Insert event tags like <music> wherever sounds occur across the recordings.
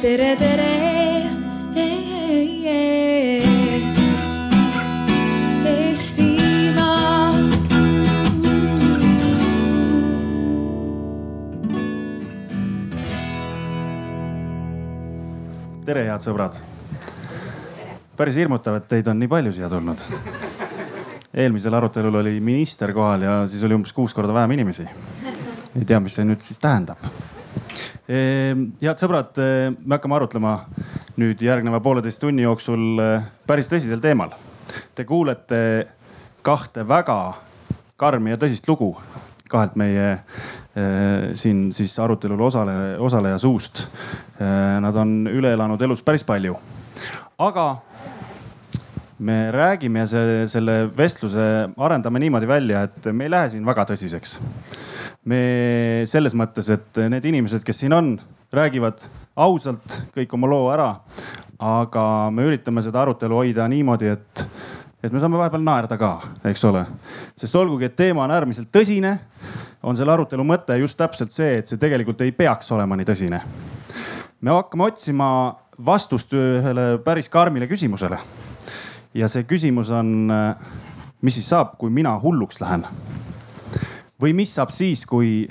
tere, tere. Tere, head sõbrad. päris hirmutav, et teid on nii palju siia tulnud. eelmisel arutelul oli minister kohal ja siis oli umbes kuus korda vähem inimesi. ei tea, mis see nüüd siis tähendab. Head sõbrad, me hakkame arutlema nüüd järgneva pooleteist tunni jooksul eh, päris tõsisel teemal. Te kuulete kahte väga karmi ja tõsist lugu kahelt meie eh, siin siis arutelul osale, osaleja suust. Nad on üle elanud elus päris palju. aga me räägime see, selle vestluse arendame niimoodi välja, et me ei lähe siin väga tõsiseks. Me selles mõttes, et need inimesed, kes siin on, räägivad ausalt kõik oma loo ära. aga me üritame seda arutelu hoida niimoodi, et et me saame vahepeal naerda ka, eks ole. sest olgugi, et teema on äärmiselt tõsine, on selle arutelu mõte just täpselt see, et see tegelikult ei peaks olema nii tõsine. me hakkame otsima vastust ühele päris karmile küsimusele. ja see küsimus on, mis siis saab, kui mina hulluks lähen? Või mis saab siis, kui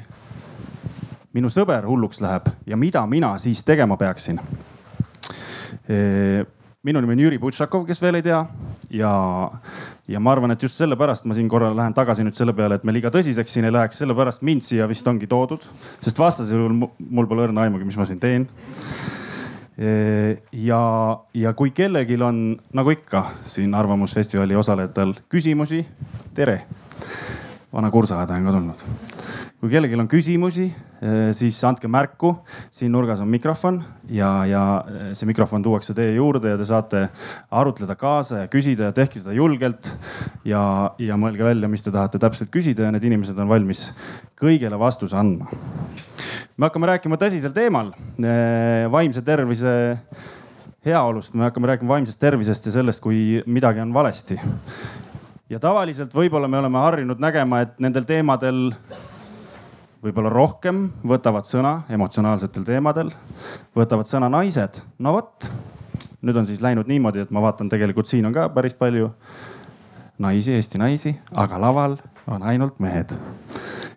minu sõber hulluks läheb ja mida mina siis tegema peaksin? minu nimi on Jüri Butšakov, kes veel ei tea ja, ja ma arvan, et just sellepärast ma siin korra lähen tagasi nüüd selle peale, et me liiga tõsiseks siin ei läheks, sellepärast mind siia vist ongi toodud, sest vastasel juhul mul pole õrna aimugi, mis ma siin teen. ja, ja kui kellelgi on nagu ikka siin Arvamusfestivali osalejatel küsimusi, tere. Vana kursaaed on ka tulnud kui kellelgi on küsimusi, siis andke märku. siin nurgas on mikrofon ja, ja see mikrofon tuuakse teie juurde ja te saate arutleda kaasa ja küsida ja tehke seda julgelt. ja, ja mõelge välja, mis te tahate täpselt küsida ja need inimesed on valmis kõigele vastuse andma. me hakkame rääkima tõsisel teemal, vaimse tervise heaolust, me hakkame rääkima vaimsest tervisest ja sellest, kui midagi on valesti. Ja tavaliselt võib-olla me oleme harjunud nägema, et nendel teemadel võib-olla rohkem võtavad sõna emotsionaalsetel teemadel, võtavad sõna naised. no vot, nüüd on siis läinud niimoodi, et ma vaatan, tegelikult siin on ka päris palju naisi, Eesti naisi, aga laval on ainult mehed.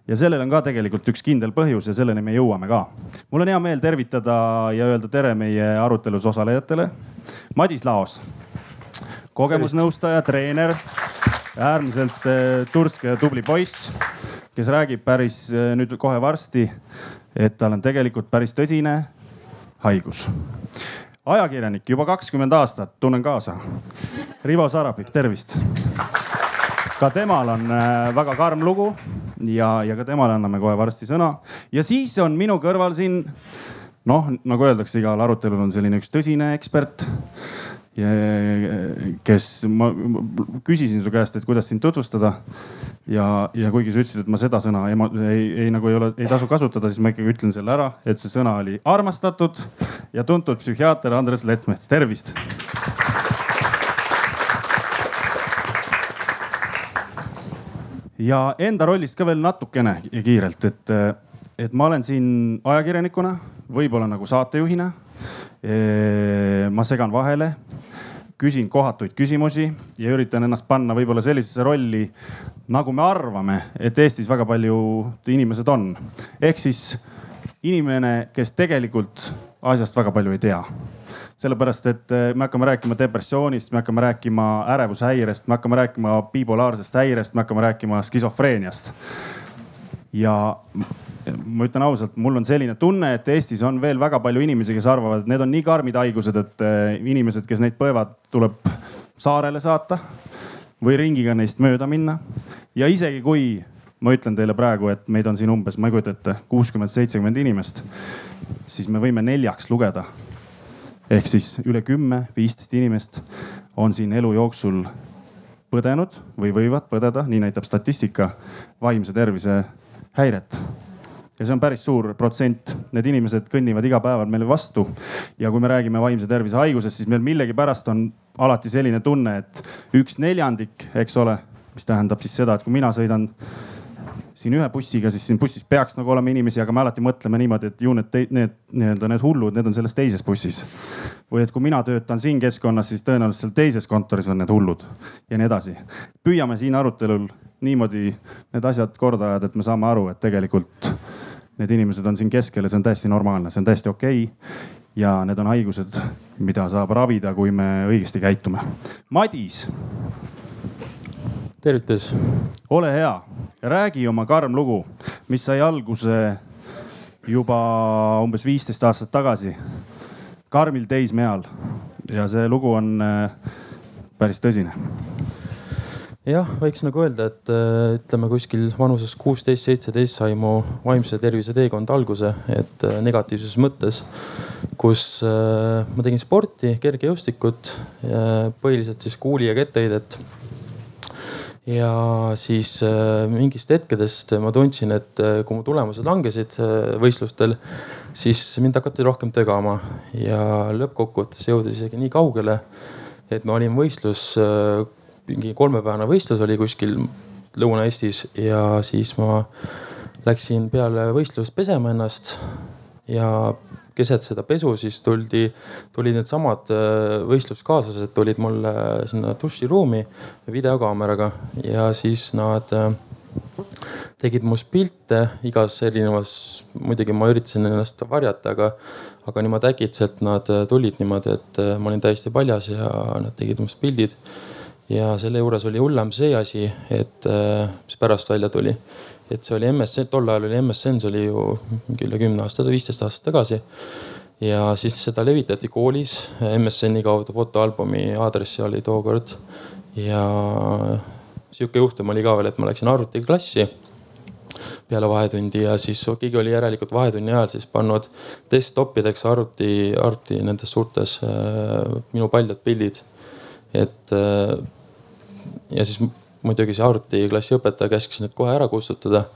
ja sellel on ka tegelikult üks kindel põhjus ja selleni me jõuame ka. mul on hea meel tervitada ja öelda tere meie arutelus osalejatele. Madis Laos, kogemusnõustaja, treener, äärmiselt turske ja tubli poiss kes räägib päris nüüd kohe varsti, et tal on tegelikult päris tõsine haigus. ajakirjanik juba kakskümmend aastat, tunnen kaasa. Rivo Sarapik, tervist. ka temal on väga karm lugu ja, ja ka temale anname kohe varsti sõna. ja siis on minu kõrval siin noh, nagu öeldakse, igal arutelul on selline üks tõsine ekspert kes ma küsisin su käest, et kuidas sind tutvustada. ja, ja kuigi sa ütlesid, et ma seda sõna emo, ei, ei nagu ei ole, ei tasu kasutada, siis ma ikkagi ütlen selle ära, et see sõna oli armastatud ja tuntud psühhiaater Andres Letsmets, tervist. ja enda rollist ka veel natukene kiirelt, et, et ma olen siin ajakirjanikuna, võib-olla nagu saatejuhina ma segan vahele, küsin kohatuid küsimusi ja üritan ennast panna võib-olla sellisesse rolli, nagu me arvame, et Eestis väga paljud inimesed on. ehk siis inimene, kes tegelikult asjast väga palju ei tea. sellepärast, et me hakkame rääkima depressioonist, me hakkame rääkima ärevushäirest, me hakkame rääkima bipolaarsest häirest, me hakkame rääkima skisofreeniast. Ja ma ütlen ausalt, mul on selline tunne, et Eestis on veel väga palju inimesi, kes arvavad, et need on nii karmid haigused, et inimesed, kes neid põevad, tuleb saarele saata või ringiga neist mööda minna. ja isegi kui ma ütlen teile praegu, et meid on siin umbes, ma ei kujuta ette, kuuskümmend, seitsekümmend inimest, siis me võime neljaks lugeda. ehk siis üle kümme, viisteist inimest on siin elu jooksul põdenud või võivad põdeda, nii näitab statistika, vaimse tervise häiret ja see on päris suur protsent, need inimesed kõnnivad igapäeval meile vastu. ja kui me räägime vaimse tervise haigusest, siis meil millegipärast on alati selline tunne, et üks neljandik, eks ole, mis tähendab siis seda, et kui mina sõidan siin ühe bussiga, siis siin bussis peaks nagu olema inimesi, aga me alati mõtleme niimoodi, et ju need, need nii-öelda need hullud, need on selles teises bussis. või et kui mina töötan siin keskkonnas, siis tõenäoliselt seal teises kontoris on need hullud ja nii edasi. püüame siin arutelul niimoodi need asjad korda ajada, et me saame aru, et tegelikult need inimesed on siin keskel ja see on täiesti normaalne, see on täiesti okei okay. ja need on haigused, mida saab ravida, kui me õigesti käitume. Madis tervitus. ole hea, räägi oma karm lugu, mis sai alguse juba umbes viisteist aastat tagasi. karmil teismeeal ja see lugu on äh, päris tõsine jah, võiks nagu öelda, et äh, ütleme kuskil vanuses kuusteist, seitseteist sai mu vaimse tervise teekond alguse, et äh, negatiivses mõttes, kus ma tegin sporti, kergejõustikut, põhiliselt siis kuuli ja ketteheidet ja siis äh, mingist hetkedest ma tundsin, et äh, kui mu tulemused langesid äh, võistlustel, siis mind hakati rohkem tögama ja lõppkokkuvõttes jõudis isegi nii kaugele, et me olime võistlus, mingi kolmepäevane võistlus oli kuskil Lõuna-Eestis ja siis ma läksin peale võistlust pesema ennast ja keset seda pesu siis tuldi, tulid needsamad äh, võistluskaaslased tulid mulle sinna duširuumi videokaameraga ja siis nad äh, tegid must pilte igas erinevas, muidugi ma üritasin ennast varjata, aga, aga niimoodi äkitselt nad äh, tulid niimoodi, et ma olin täiesti paljas ja nad tegid must pildid. ja selle juures oli hullem see asi, et mis pärast välja tuli et see oli MSN, tol ajal oli MSN, see oli ju mingi üle kümne aasta, viisteist aastat tagasi. ja siis seda levitati koolis MSN-i kaudu, fotoalbumi aadressi oli tookord. ja sihuke juhtum oli ka veel, et ma läksin arvutiklassi peale vahetundi ja siis keegi oli järelikult vahetunni ajal siis pannud desktop ideks arvuti, arvuti nendes suurtes äh, minu paljad pildid. et äh, ja siis muidugi see arvutiklassi õpetaja käskis need kohe ära kustutada.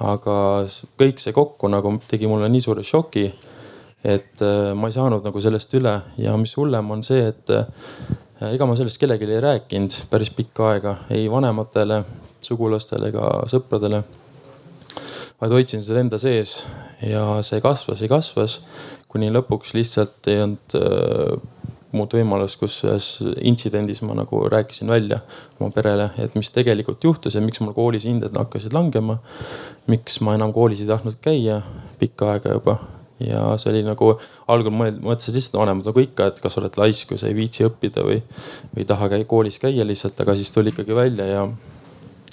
aga kõik see kokku nagu tegi mulle nii suure šoki, et äh, ma ei saanud nagu sellest üle ja mis hullem on see, et äh, ega ma sellest kellelegi ei rääkinud päris pikka aega, ei vanematele, sugulastele ega sõpradele. vaid hoidsin seda enda sees ja see kasvas ja kasvas, kuni lõpuks lihtsalt ei olnud äh, muud võimalust, kus ühes intsidendis ma nagu rääkisin välja oma perele, et mis tegelikult juhtus ja miks mul koolis hinded hakkasid langema. miks ma enam koolis ei tahtnud käia pikka aega juba ja see oli nagu algul mõtlesid lihtsalt vanemad nagu ikka, et kas oled laisk või sa ei viitsi õppida või, või ei taha käi, koolis käia lihtsalt, aga siis tuli ikkagi välja ja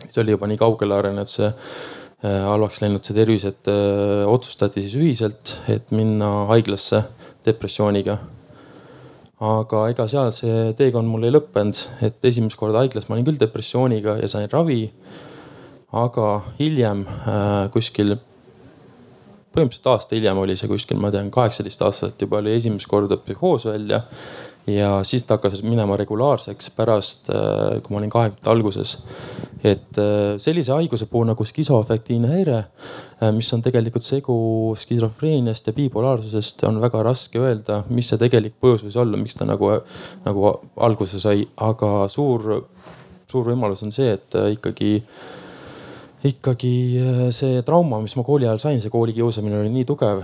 see oli juba nii kaugele arenenud see äh, halvaks läinud see tervis, et öö, äh, otsustati siis ühiselt, et minna haiglasse depressiooniga aga ega seal see teekond mul ei lõppenud, et esimest korda haiglas ma olin küll depressiooniga ja sain ravi. aga hiljem äh, kuskil, põhimõtteliselt aasta hiljem oli see kuskil, ma tean, kaheksateist aastaselt juba oli esimest korda psühhoos välja ja siis ta hakkas minema regulaarseks pärast, äh, kui ma olin kahekümnendate alguses. et äh, sellise haiguse puhul nagu skisoafektiivne häire, äh, mis on tegelikult segu skisofreeniast ja bipolaarsusest, on väga raske öelda, mis see tegelik põhjus võis olla, miks ta nagu, nagu alguse sai, aga suur, suur võimalus on see, et ikkagi ikkagi see trauma, mis ma kooli ajal sain, see koolikiusamine oli nii tugev,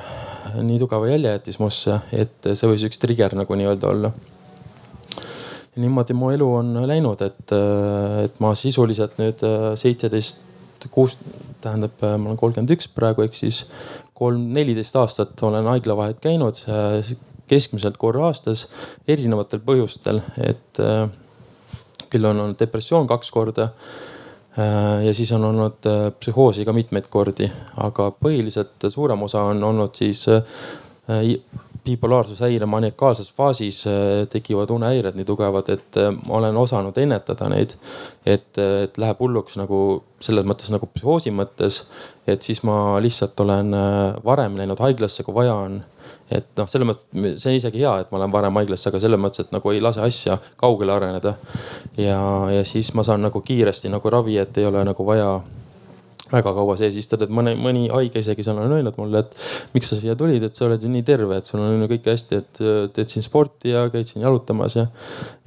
nii tugeva jälje jättis musse, et see võis üks trigger nagu nii-öelda olla. niimoodi mu elu on läinud, et, et ma sisuliselt nüüd seitseteist, kuus, tähendab, ma olen kolmkümmend üks praegu, ehk siis kolm, neliteist aastat olen haiglavahet käinud keskmiselt korra aastas erinevatel põhjustel, et küll on olnud depressioon kaks korda Äh, ja siis on olnud äh, psühhoosi ka mitmeid kordi, aga põhiliselt suurem osa on olnud siis äh, bipolaarsushäire maniakaalses faasis tekivad unehäired nii tugevad, et ma olen osanud ennetada neid. et, et läheb hulluks nagu selles mõttes nagu psühhoosi mõttes, et siis ma lihtsalt olen varem läinud haiglasse, kui vaja on et noh, selles mõttes see on isegi hea, et ma lähen varem haiglasse, aga selles mõttes, et nagu ei lase asja kaugele areneda. ja, ja siis ma saan nagu kiiresti nagu ravi, et ei ole nagu vaja väga kaua sees istuda, et mõni, mõni haige isegi seal on öelnud mulle, et miks sa siia tulid, et sa oled ju nii terve, et sul on ju kõik hästi, et teed siin sporti ja käid siin jalutamas ja.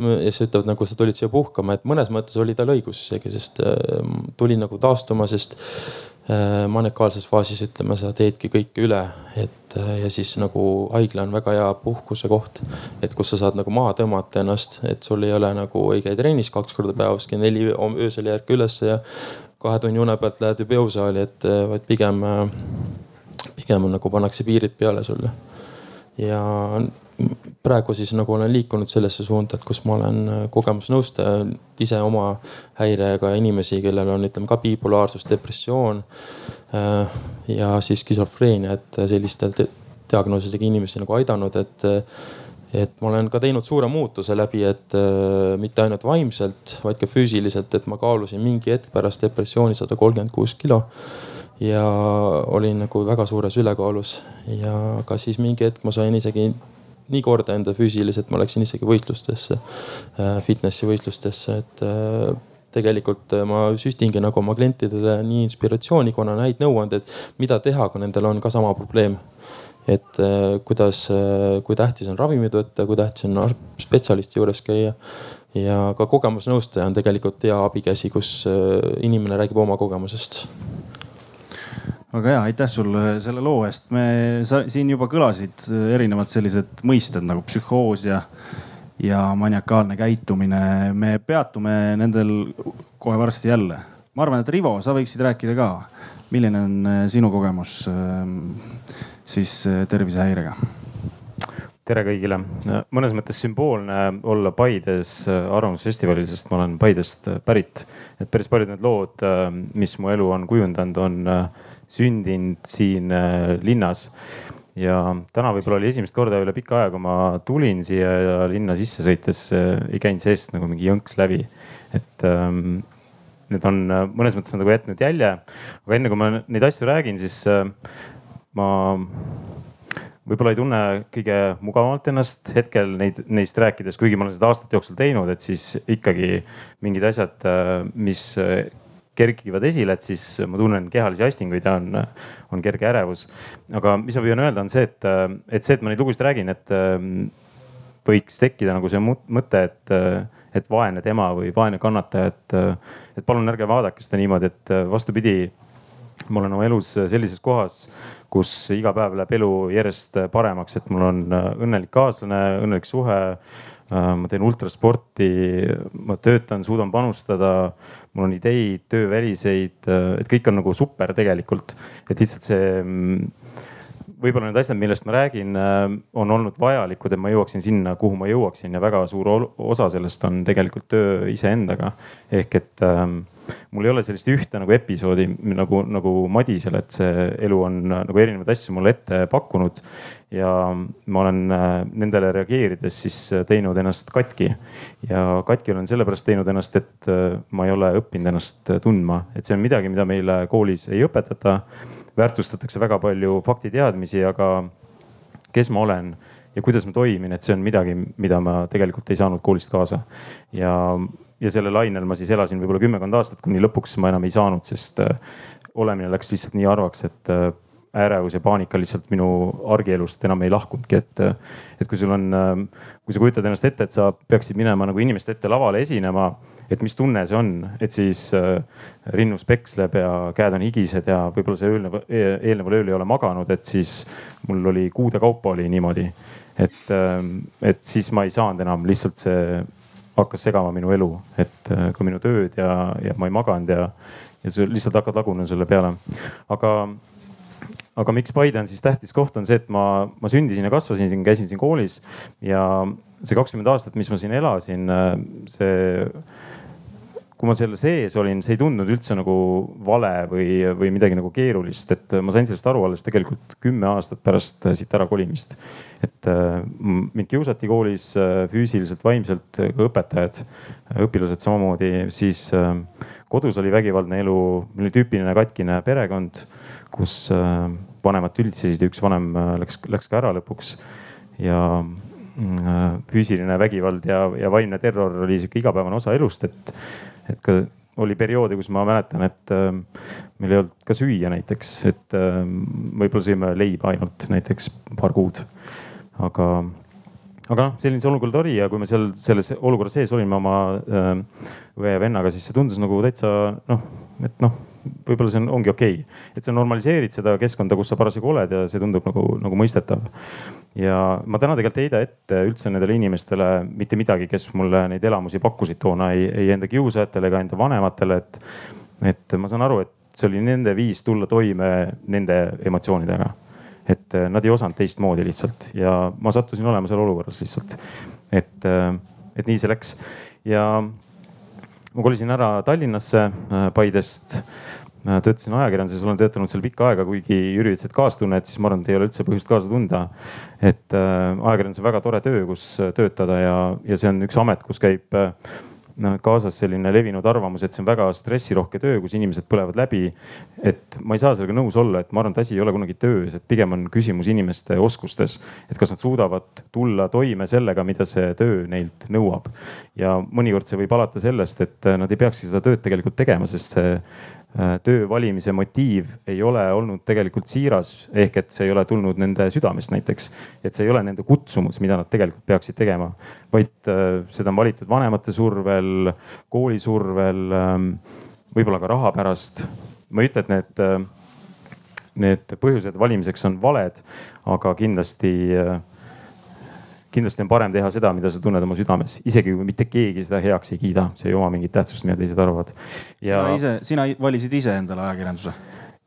ja siis ütlevad nagu sa tulid siia puhkama, et mõnes mõttes oli tal õigus isegi, sest äh, tuli nagu taastuma, sest Äh, maniakaalses faasis ütleme, sa teedki kõike üle, et äh, ja siis nagu haigla on väga hea puhkusekoht. et kus sa saad nagu maha tõmmata ennast, et sul ei ole nagu, ei käi trennis kaks korda päevas, kell neli öösel ei ärka ülesse ja kahe tunni une pealt lähed juba jõusaali, et äh, vaid pigem, pigem nagu pannakse piirid peale sulle. ja praegu siis nagu olen liikunud sellesse suunda, et kus ma olen äh, kogemusnõustaja, ise oma häirega inimesi, kellel on, ütleme ka bipolaarsus, depressioon äh, ja siis skisofreenia, et sellistel diagnoosidega inimesi nagu aidanud, et et ma olen ka teinud suure muutuse läbi, et äh, mitte ainult vaimselt, vaid ka füüsiliselt, et ma kaalusin mingi hetk pärast depressiooni sada kolmkümmend kuus kilo. ja olin nagu väga suures ülekaalus ja ka siis mingi hetk ma sain isegi nii korda enda füüsiliselt, ma läksin isegi võistlustesse, äh, fitnessi võistlustesse, et äh, tegelikult äh, ma süstingi nagu oma klientidele nii inspiratsiooni, kui annan häid nõuandeid, mida teha, kui nendel on ka sama probleem. et kuidas, kui tähtis on ravimid võtta, kui tähtis on spetsialisti juures käia. ja ka kogemusnõustaja on tegelikult hea abikäsi, kus inimene räägib oma kogemusest väga hea, aitäh sulle selle loo eest. me, sa siin juba kõlasid erinevad sellised mõisted nagu psühhoos ja, ja maniakaalne käitumine. me peatume nendel kohe varsti jälle. ma arvan, et Rivo, sa võiksid rääkida ka, milline on eh, sinu kogemus ehm, siis eh, tervisehäirega? tere kõigile, mõnes mõttes sümboolne olla Paides Arvamusfestivalil, sest ma olen Paidest pärit. et päris paljud need lood, mis mu elu on kujundanud, on sündinud siin äh, linnas. ja täna võib-olla oli esimest korda üle pika aja, kui ma tulin siia linna sisse sõites äh, ei käinud seest nagu mingi jõnks läbi. et ähm, need on äh, mõnes mõttes nagu jätnud jälje. aga enne kui ma neid asju räägin, siis ma võib-olla ei tunne kõige mugavamalt ennast hetkel neid, neist rääkides, kuigi ma olen seda aastate jooksul teinud, et siis ikkagi mingid asjad, mis kerkivad esile, et siis ma tunnen kehalisi astinguid ja on, on kerge ärevus. aga mis ma püüan öelda, on see, et, et see, et ma neid lugusid räägin, et ähm, võiks tekkida nagu see mõte, et, et vaene tema või vaene kannataja, et, et palun ärge vaadake seda niimoodi, et vastupidi. ma olen oma elus sellises kohas, kus iga päev läheb elu järjest paremaks, et mul on õnnelik kaaslane, õnnelik suhe Äh, ma teen ultrasporti, ma töötan, suudan panustada, mul on ideid, tööväliseid, äh, et kõik on nagu super tegelikult. et lihtsalt see, mm, võib-olla need asjad, millest ma räägin, äh, on olnud vajalikud, et ma jõuaksin sinna, kuhu ma jõuaksin ja väga suur osa sellest on tegelikult töö iseendaga. ehk et ähm, mul ei ole sellist ühte nagu episoodi nagu, nagu Madisel, et see elu on nagu erinevaid asju mulle ette pakkunud ja ma olen äh, nendele reageerides siis äh, teinud ennast katki. ja katki olen sellepärast teinud ennast, et äh, ma ei ole õppinud ennast tundma, et see on midagi, mida meile koolis ei õpetata. väärtustatakse väga palju faktiteadmisi, aga kes ma olen ja kuidas ma toimin, et see on midagi, mida ma tegelikult ei saanud koolist kaasa. ja, ja sellel lainel ma siis elasin võib-olla kümmekond aastat, kuni lõpuks ma enam ei saanud, sest olemine läks lihtsalt nii harvaks, et ärevus ja paanika lihtsalt minu argielust enam ei lahkunudki, et, et kui sul on, kui sa kujutad ennast ette, et sa peaksid minema nagu inimeste ette lavale esinema, et mis tunne see on, et siis äh, rinnus peksleb ja käed on higised ja võib-olla see eelnev, eelneval ööl ei ole maganud, et siis mul oli kuude kaupa oli niimoodi. et, äh, et siis ma ei saanud enam, lihtsalt see hakkas segama minu elu, et äh, ka minu tööd ja, ja ma ei maganud ja, ja sa lihtsalt hakkad lagunema selle peale. aga aga miks Paide on siis tähtis koht, on see, et ma, ma sündisin ja kasvasin siin, käisin siin koolis ja see kakskümmend aastat, mis ma siin elasin, see kui ma selle sees olin, see ei tundnud üldse nagu vale või, või midagi nagu keerulist, et ma sain sellest aru alles tegelikult kümme aastat pärast siit ära kolimist. et mind kiusati koolis füüsiliselt, vaimselt, ka õpetajad, õpilased samamoodi, siis kodus oli vägivaldne elu, meil oli tüüpiline katkine perekond kus äh, vanemad tülitsesid ja üks vanem äh, läks, läks ka ära lõpuks. ja mm, äh, füüsiline vägivald ja, ja vaimne terror oli sihuke igapäevane osa elust, et, et ka oli perioode, kus ma mäletan, et meil ei olnud ka süüa näiteks, et võib-olla sõime leiba ainult näiteks paar kuud. aga, aga noh, selline see olukord oli ja kui ma seal selles olukorras sees olin oma õe ja vennaga, siis see tundus nagu täitsa noh, et noh võib-olla see on, ongi okei okay.. et sa normaliseerid seda keskkonda, kus sa parasjagu oled ja see tundub nagu, nagu mõistetav. Ja ma täna tegelikult ei heida ette üldse nendele inimestele mitte midagi, kes mulle neid elamusi pakkusid toona, ei, ei enda kiusajatele ega enda vanematele, et, et ma saan aru, et see oli nende viis tulla toime nende emotsioonidega et nad ei osanud teistmoodi lihtsalt ja ma sattusin olema seal olukorras lihtsalt. et, et nii see läks ja ma kolisin ära Tallinnasse äh, Paidest. Äh, töötasin ajakirjanduses, olen töötanud seal pikka aega, kuigi Jüri ütles, et kaastunned, siis ma arvan, et ei ole üldse põhjust kaasa tunda. et äh, ajakirjandus on väga tore töö, kus töötada ja, ja see on üks amet, kus käib kaasas selline levinud arvamus, et see on väga stressirohke töö, kus inimesed põlevad läbi. et ma ei saa sellega nõus olla, et ma arvan, et asi ei ole kunagi töös, et pigem on küsimus inimeste oskustes. et kas nad suudavad tulla toime sellega, mida see töö neilt nõuab. ja mõnikord see võib alata sellest, et nad ei peakski seda tööd tegelikult tegema, sest see Äh, töö valimise motiiv ei ole olnud tegelikult siiras, ehk et see ei ole tulnud nende südamest näiteks. et see ei ole nende kutsumus, mida nad tegelikult peaksid tegema, vaid äh, seda on valitud vanemate survel, kooli survel, ähm, võib-olla ka raha pärast. ma ei ütle, et need, äh, need põhjused valimiseks on valed, aga kindlasti kindlasti on parem teha seda, mida sa tunned oma südames, isegi kui mitte keegi seda heaks ei kiida, see ei oma mingit tähtsust, mida teised arvavad. ja. sina ise, sina valisid ise endale ajakirjanduse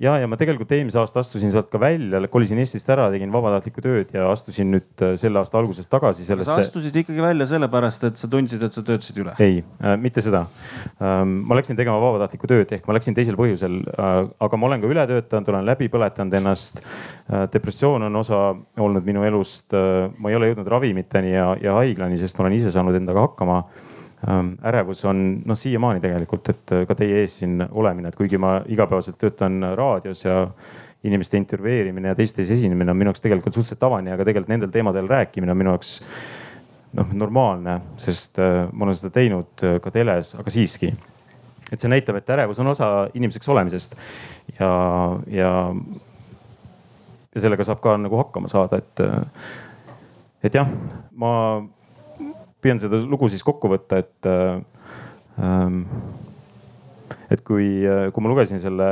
ja, ja ma tegelikult eelmise aasta astusin sealt ka välja, kolisin Eestist ära, tegin vabatahtlikku tööd ja astusin nüüd äh, selle aasta alguses tagasi sellesse. sa astusid ikkagi välja sellepärast, et sa tundsid, et sa töötasid üle? ei äh,, mitte seda ähm,. ma läksin tegema vabatahtlikku tööd ehk ma läksin teisel põhjusel äh,, aga ma olen ka üle töötanud, olen läbi põletanud ennast äh,. depressioon on osa olnud minu elust äh,. ma ei ole jõudnud ravimiteni ja, ja haiglani, sest ma olen ise saanud endaga hakkama ärevus on noh, siiamaani tegelikult, et äh, ka teie ees siin olemine, et kuigi ma igapäevaselt töötan raadios ja inimeste intervjueerimine ja teistes esinemine on minu jaoks tegelikult suhteliselt tavaline, aga tegelikult nendel teemadel rääkimine on minu jaoks noh, normaalne, sest äh, ma olen seda teinud äh, ka teles, aga siiski. et see näitab, et ärevus on osa inimeseks olemisest ja, ja, ja sellega saab ka nagu hakkama saada, et, et jah, ma püüan seda lugu siis kokku võtta, et ähm, et kui, kui ma lugesin selle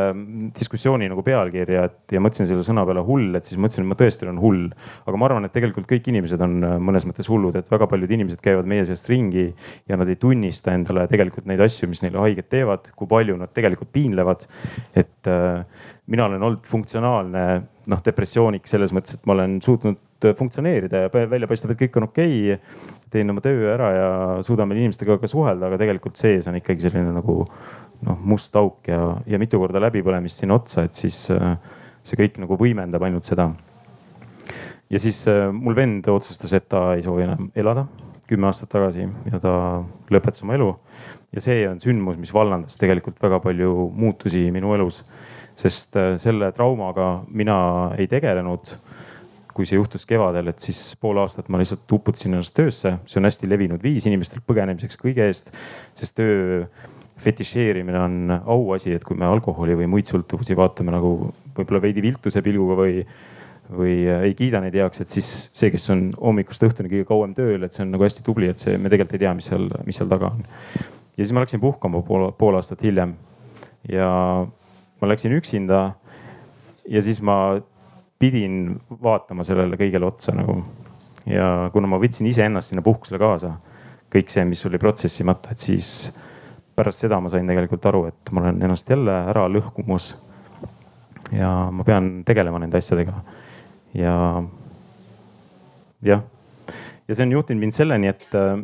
diskussiooni nagu pealkirja, et ja mõtlesin selle sõna peale hull, et siis mõtlesin, et ma tõesti olen hull. aga ma arvan, et tegelikult kõik inimesed on mõnes mõttes hullud, et väga paljud inimesed käivad meie seast ringi ja nad ei tunnista endale tegelikult neid asju, mis neile haiget teevad, kui palju nad tegelikult piinlevad. et äh, mina olen olnud funktsionaalne noh, depressioonik selles mõttes, et ma olen suutnud funktsioneerida ja välja paistab, et kõik on okei okay teen oma töö ära ja suudame inimestega ka suhelda, aga tegelikult sees on ikkagi selline nagu noh, must auk ja, ja mitu korda läbipõlemist sinna otsa, et siis äh, see kõik nagu võimendab ainult seda. ja siis äh, mul vend otsustas, et ta ei soovi enam elada kümme aastat tagasi ja ta lõpetas oma elu. ja see on sündmus, mis vallandas tegelikult väga palju muutusi minu elus. sest äh, selle traumaga mina ei tegelenud kui see juhtus kevadel, et siis pool aastat ma lihtsalt uputasin ennast töösse, see on hästi levinud viis inimestel põgenemiseks kõige eest, sest töö fetišeerimine on auasi, et kui me alkoholi või muid sõltuvusi vaatame nagu võib-olla veidi viltuse pilguga või, või ei kiida neid heaks, et siis see, kes on hommikust õhtuni kõige kauem tööl, et see on nagu hästi tubli, et see, me tegelikult ei tea, mis seal, mis seal taga on. ja siis ma läksin puhkama pool, pool aastat hiljem ja ma läksin üksinda ja siis ma pidin vaatama sellele kõigele otsa nagu. ja kuna ma võtsin iseennast sinna puhkusele kaasa, kõik see, mis oli protsessimata, et siis pärast seda ma sain tegelikult aru, et ma olen ennast jälle ära lõhkumas. ja ma pean tegelema nende asjadega. ja jah, ja see on juhtinud mind selleni, et äh,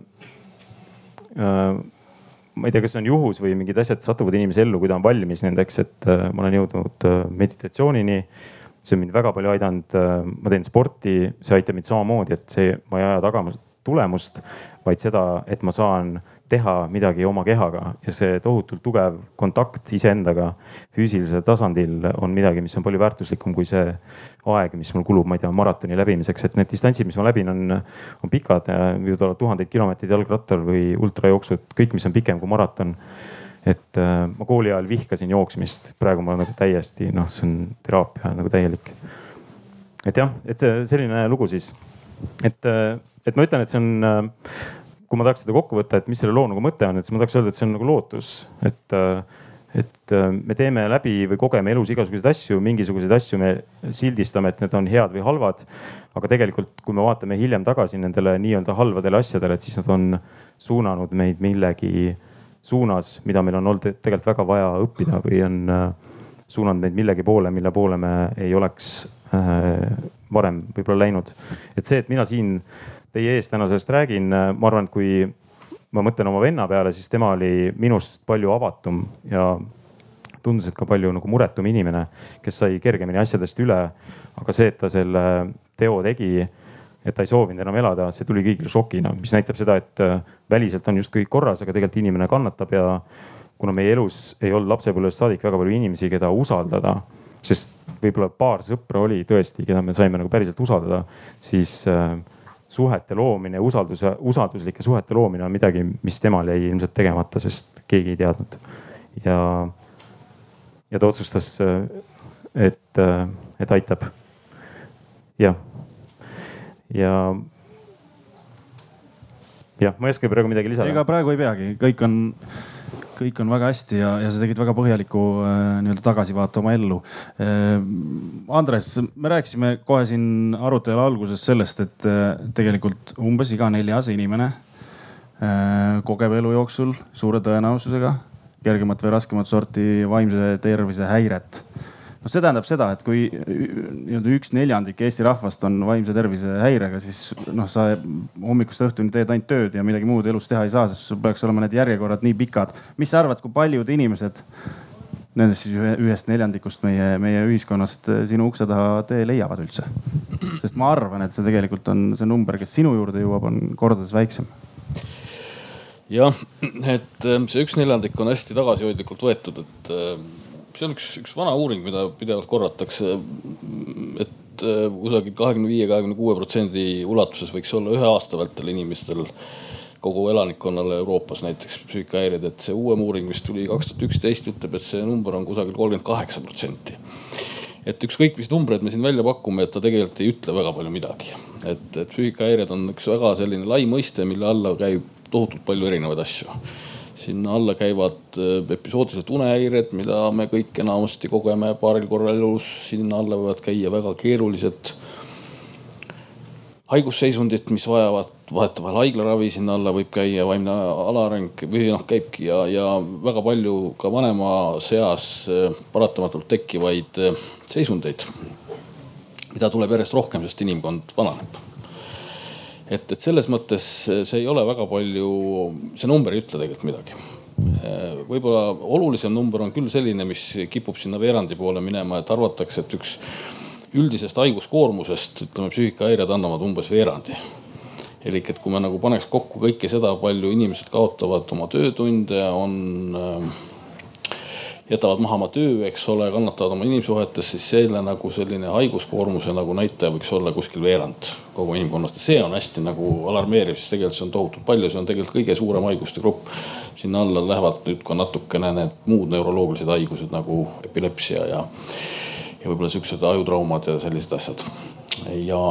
ma ei tea, kas see on juhus või mingid asjad satuvad inimese ellu, kui ta on valmis nendeks, et äh, ma olen jõudnud äh, meditatsioonini äh, see on mind väga palju aidanud. Äh, ma teen sporti, see aitab mind samamoodi, et see, ma ei aja taga tulemust, vaid seda, et ma saan teha midagi oma kehaga ja see tohutult tugev kontakt iseendaga füüsilisel tasandil on midagi, mis on palju väärtuslikum kui see aeg, mis mul kulub, ma ei tea, maratoni läbimiseks, et need distantsid, mis ma läbin, on, on pikad, võivad olla tuhandeid kilomeetreid jalgrattal või ultrajooksud, kõik, mis on pikem kui maraton et äh, ma kooli ajal vihkasin jooksmist, praegu ma nagu täiesti noh, see on teraapia nagu täielik. et jah, et see selline lugu siis, et, äh, et ma ütlen, et see on äh, kui ma tahaks seda kokku võtta, et mis selle loo nagu mõte on, et siis ma tahaks öelda, et see on nagu lootus, et äh, et äh, me teeme läbi või kogeme elus igasuguseid asju, mingisuguseid asju me sildistame, et need on head või halvad. aga tegelikult, kui me vaatame hiljem tagasi nendele nii-öelda halvadele asjadele, et siis nad on suunanud meid millegi suunas, mida meil on olnud tegelikult väga vaja õppida või on äh, suunanud meid millegi poole, mille poole me ei oleks äh, varem võib-olla läinud. et see, et mina siin teie ees täna sellest räägin, ma arvan, et kui ma mõtlen oma venna peale, siis tema oli minust palju avatum ja tundus, et ka palju nagu muretum inimene, kes sai kergemini asjadest üle. aga see, et ta selle teo tegi, et ta ei soovinud enam elada, see tuli kõigile šokina, mis näitab seda, et äh, väliselt on justkui kõik korras, aga tegelikult inimene kannatab ja kuna meie elus ei olnud lapsepõlvest saadik väga palju inimesi, keda usaldada, sest võib-olla paar sõpra oli tõesti, keda me saime nagu päriselt usaldada, siis äh, suhete loomine, usalduse, usalduslike suhete loomine on midagi, mis temal jäi ilmselt tegemata, sest keegi ei teadnud. ja, ja ta otsustas, et, et aitab. jah, ja, jah, ma ei oska praegu midagi lisada. ega praegu ei peagi, kõik on kõik on väga hästi ja, ja sa tegid väga põhjaliku äh, nii-öelda tagasivaate oma ellu äh,. Andres, me rääkisime kohe siin arutelu alguses sellest, et äh, tegelikult umbes iga neljas inimene äh, kogeb elu jooksul suure tõenäosusega kergemat või raskemat sorti vaimse tervise häiret noh, see tähendab seda, et kui nii-öelda üks neljandik Eesti rahvast on vaimse tervise häirega, siis noh, sa hommikust õhtuni teed ainult tööd ja midagi muud elus teha ei saa, sest sul peaks olema need järjekorrad nii pikad. mis sa arvad, kui paljud inimesed nendest siis ühest neljandikust meie, meie ühiskonnast sinu ukse taha tee leiavad üldse? sest ma arvan, et see tegelikult on see number, kes sinu juurde jõuab, on kordades väiksem jah, et see üks neljandik on hästi tagasihoidlikult võetud, et see on üks, üks vana uuring, mida pidevalt korratakse. et äh, kusagil kahekümne viie, kahekümne kuue protsendi ulatuses võiks olla ühe aasta vältel inimestel kogu elanikkonnale Euroopas näiteks psüühikahäired, et see uuem uuring, mis tuli kaks tuhat üksteist, ütleb, et see number on kusagil kolmkümmend kaheksa protsenti. et ükskõik, mis numbreid me siin välja pakume, et ta tegelikult ei ütle väga palju midagi. et, et psüühikahäired on üks väga selline lai mõiste, mille alla käib tohutult palju erinevaid asju sinna alla käivad äh, episoodilised unehäired, mida me kõik enamasti kogeme paaril korral elus, sinna alla võivad käia väga keerulised haigusseisundid, mis vajavad vahetevahel haiglaravi, sinna alla võib käia vaimne alaareng või noh, käibki ja, ja väga palju ka vanema seas äh, paratamatult tekkivaid äh, seisundeid, mida tuleb järjest rohkem, sest inimkond vananeb et, et selles mõttes see ei ole väga palju, see number ei ütle tegelikult midagi. võib-olla olulisem number on küll selline, mis kipub sinna veerandi poole minema, et arvatakse, et üks üldisest haiguskoormusest, ütleme psüühikahäired annavad umbes veerandi elik et kui me nagu paneks kokku kõike seda, palju inimesed kaotavad oma töötunde, on äh, jätavad maha oma töö, eks ole, kannatavad oma inimsuhetes, siis selle nagu selline haiguskoormuse nagu näitaja võiks olla kuskil veerand kogu inimkonnast ja see on hästi nagu alarmeeriv, sest tegelikult see on tohutult palju, see on tegelikult kõige suurem haiguste grupp. sinna alla lähevad nüüd ka natukene need muud neuroloogilised haigused nagu epilepsia ja, ja võib-olla siuksed ajutraumad ja sellised asjad. ja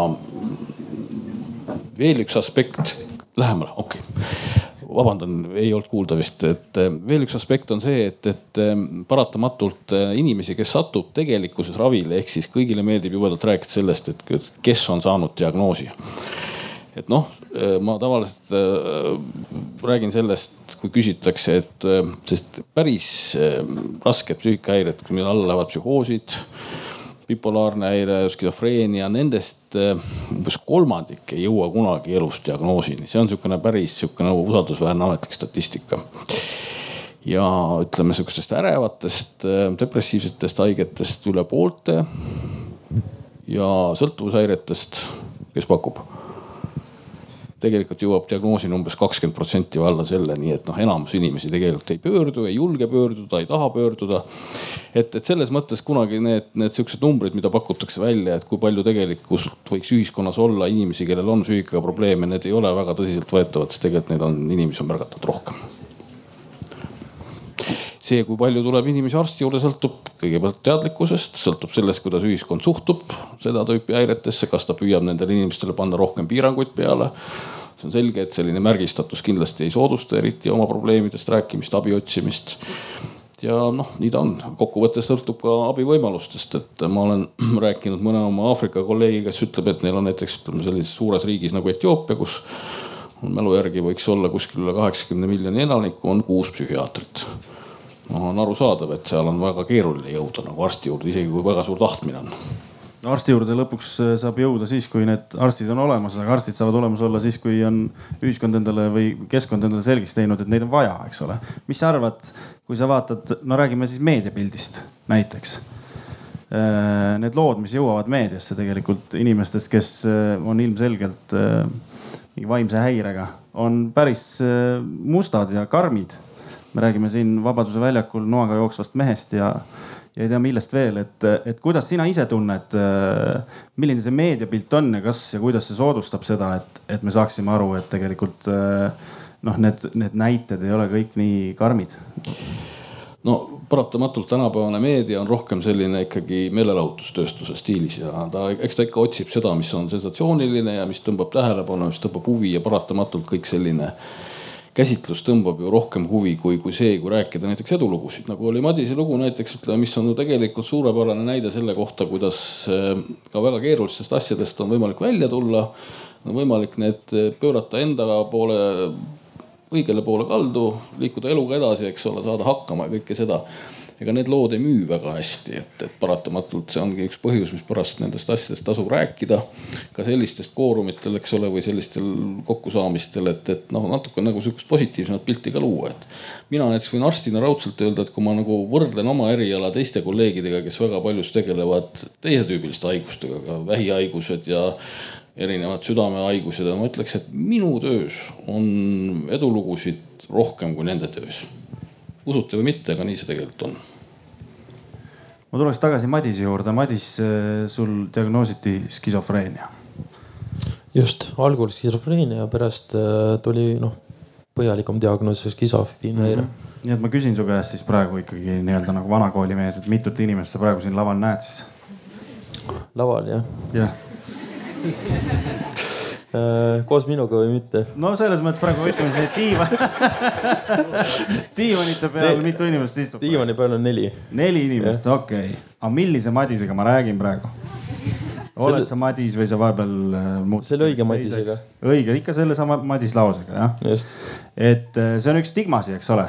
veel üks aspekt, lähemale, okei okay vabandan, ei olnud kuulda vist, et eh, veel üks aspekt on see, et, et eh, paratamatult eh, inimesi, kes satub tegelikkuses ravile, ehk siis kõigile meeldib jubedalt rääkida sellest, et kes on saanud diagnoosi. et noh, ma tavaliselt räägin sellest, kui küsitakse, et sest päris rasked psüühikahäired, mille alla lähevad psühhoosid bipolaarne häire, skisofreenia, nendest eh, umbes kolmandik ei jõua kunagi elus diagnoosini, see on sihukene päris sihukene nagu usaldusväärne ametlik statistika. ja ütleme sihukestest ärevatest eh, depressiivsetest haigetest üle poolte ja sõltuvushäiretest, kes pakub tegelikult jõuab diagnoosini umbes kakskümmend protsenti või alla selle, nii et noh, enamus inimesi tegelikult ei pöördu, ei julge pöörduda, ei taha pöörduda. et, et selles mõttes kunagi need, need siuksed numbrid, mida pakutakse välja, et kui palju tegelikult võiks ühiskonnas olla inimesi, kellel on psüühikaga probleeme, need ei ole väga tõsiseltvõetavad, sest tegelikult neid on, inimesi on märgatavalt rohkem see, kui palju tuleb inimesi arsti juurde, sõltub kõigepealt teadlikkusest, sõltub sellest, kuidas ühiskond suhtub seda tüüpi häiretesse, kas ta püüab nendele inimestele panna rohkem piiranguid peale. see on selge, et selline märgistatus kindlasti ei soodusta eriti oma probleemidest rääkimist, abi otsimist. ja noh, nii ta on, kokkuvõttes sõltub ka abivõimalustest, et ma olen <clears throat> rääkinud mõne oma Aafrika kolleegiga, kes ütleb, et neil on näiteks ütleme sellises suures riigis nagu Etioopia, kus mälu järgi võiks olla kuskil üle kaheksakümne miljoni elaniku, on kuus psühhiaatrit. Noh, on arusaadav, et seal on väga keeruline jõuda nagu arsti juurde, isegi kui väga suur tahtmine on arsti juurde lõpuks äh, saab jõuda siis, kui need arstid on olemas, aga arstid saavad olemas olla siis, kui on ühiskond endale või keskkond endale selgeks teinud, et neid on vaja, eks ole. mis sa arvad, kui sa vaatad, no räägime siis meediapildist näiteks. Äh, need lood, mis jõuavad meediasse tegelikult inimestest, kes äh, on ilmselgelt mingi vaimse häirega, on päris mustad ja karmid. Me räägime siin Vabaduse väljakul noaga jooksvast mehest ja ja ei tea millest veel, et, et kuidas sina ise tunned, milline see meediapilt on ja kas ja kuidas see soodustab seda, et, et me saaksime aru, et tegelikult noh, need, need näited ei ole kõik nii karmid? no paratamatult tänapäevane meedia on rohkem selline ikkagi meelelahutustööstuse stiilis ja ta, eks ta ikka otsib seda, mis on sensatsiooniline ja mis tõmbab tähelepanu, mis tõmbab huvi ja paratamatult kõik selline äh, käsitlus tõmbab ju rohkem huvi kui, kui see, kui rääkida näiteks edulugusid, nagu oli Madise lugu näiteks, ütleme, mis on ju tegelikult suurepärane näide selle kohta, kuidas eh, ka väga keerulistest asjadest on võimalik välja tulla. on võimalik need pöörata enda poole, õigele poole kaldu, liikuda eluga edasi, eks ole, saada hakkama ja kõike seda ega need lood ei müü väga hästi, et, et paratamatult see ongi üks põhjus, mispärast nendest asjadest tasub rääkida. ka sellistest koorumitel, eks ole, või sellistel kokkusaamistel, et, et noh, natuke nagu sihukest positiivsemat pilti ka luua, et. mina näiteks võin arstina raudselt öelda, et kui ma nagu võrdlen oma eriala teiste kolleegidega, kes väga paljus tegelevad teisetüübiliste haigustega, ka vähihaigused ja erinevad südamehaigused ja ma ütleks, et minu töös on edulugusid rohkem kui nende töös usute või mitte, aga nii see tegelikult on. ma tuleks tagasi Madise juurde. Madis, eh, sul diagnoositi skisofreenia. just, algul skisofreenia, pärast eh, tuli noh, põhjalikum diagnoos skisofreenia mm. -hmm nii et ma küsin su käest siis praegu ikkagi nii-öelda nagu vanakooli mees, et mitut inimest sa praegu siin laval näed siis? laval jah? jah <laughs> koos minuga või mitte? no selles mõttes praegu ütleme siis, et diivan <laughs> diivanite peal mitu inimest istub? diivani peal on neli. neli inimest, okei okay.. aga millise Madisega ma räägin praegu? oled selle... sa Madis või sa vahepeal äh, muud? selle õige Madisega. õige, ikka sellesama Madis lausega jah. et äh, see on üks stigmasi, eks ole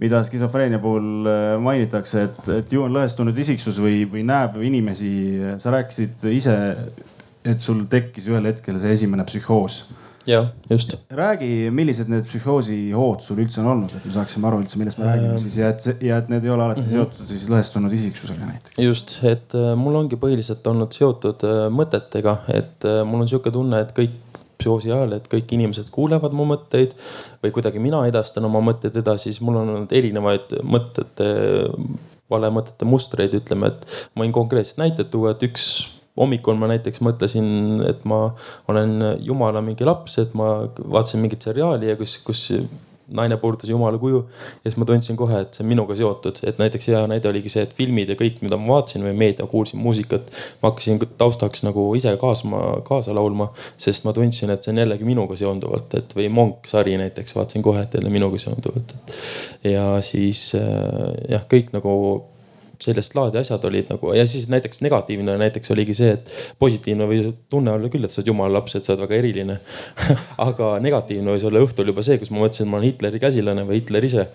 mida skisofreenia puhul mainitakse, et, et ju on lõhestunud isiksus või, või näeb inimesi. sa rääkisid ise et sul tekkis ühel hetkel see esimene psühhoos. jah, just. räägi, millised need psühhoosi hood sul üldse on olnud, et me saaksime aru üldse, millest me äh... räägime siis ja et, ja et need ei ole alati mm -hmm. seotud siis lõhestunud isiksusega näiteks. just, et äh, mul ongi põhiliselt olnud seotud äh, mõtetega, et äh, mul on sihuke tunne, et kõik psühhoosi ajal, et kõik inimesed kuulevad mu mõtteid või kuidagi mina edastan oma mõtteid edasi, siis mul on olnud erinevaid mõtete, valemõtete mustreid, ütleme, et ma võin konkreetsed näited tuua, et üks hommikul ma näiteks mõtlesin, et ma olen jumala mingi laps, et ma vaatasin mingit seriaali ja kus, kus naine puudutas jumala kuju. ja siis ma tundsin kohe, et see on minuga seotud, et näiteks hea näide oligi see, et filmid ja kõik, mida ma vaatasin või meedia, kuulsin muusikat. ma hakkasin taustaks nagu ise kaasma, kaasa laulma, sest ma tundsin, et see on jällegi minuga seonduvalt, et või Monk sari näiteks vaatasin kohe, et jälle minuga seonduvalt. ja siis jah, kõik nagu sellist laadi asjad olid nagu ja siis näiteks negatiivne näiteks oligi see, et positiivne või tunne olla küll, et sa oled jumala laps, et sa oled väga eriline <laughs> aga negatiivne võis olla õhtul juba see, kus ma mõtlesin, et ma olen Hitleri käsilane või Hitler ise.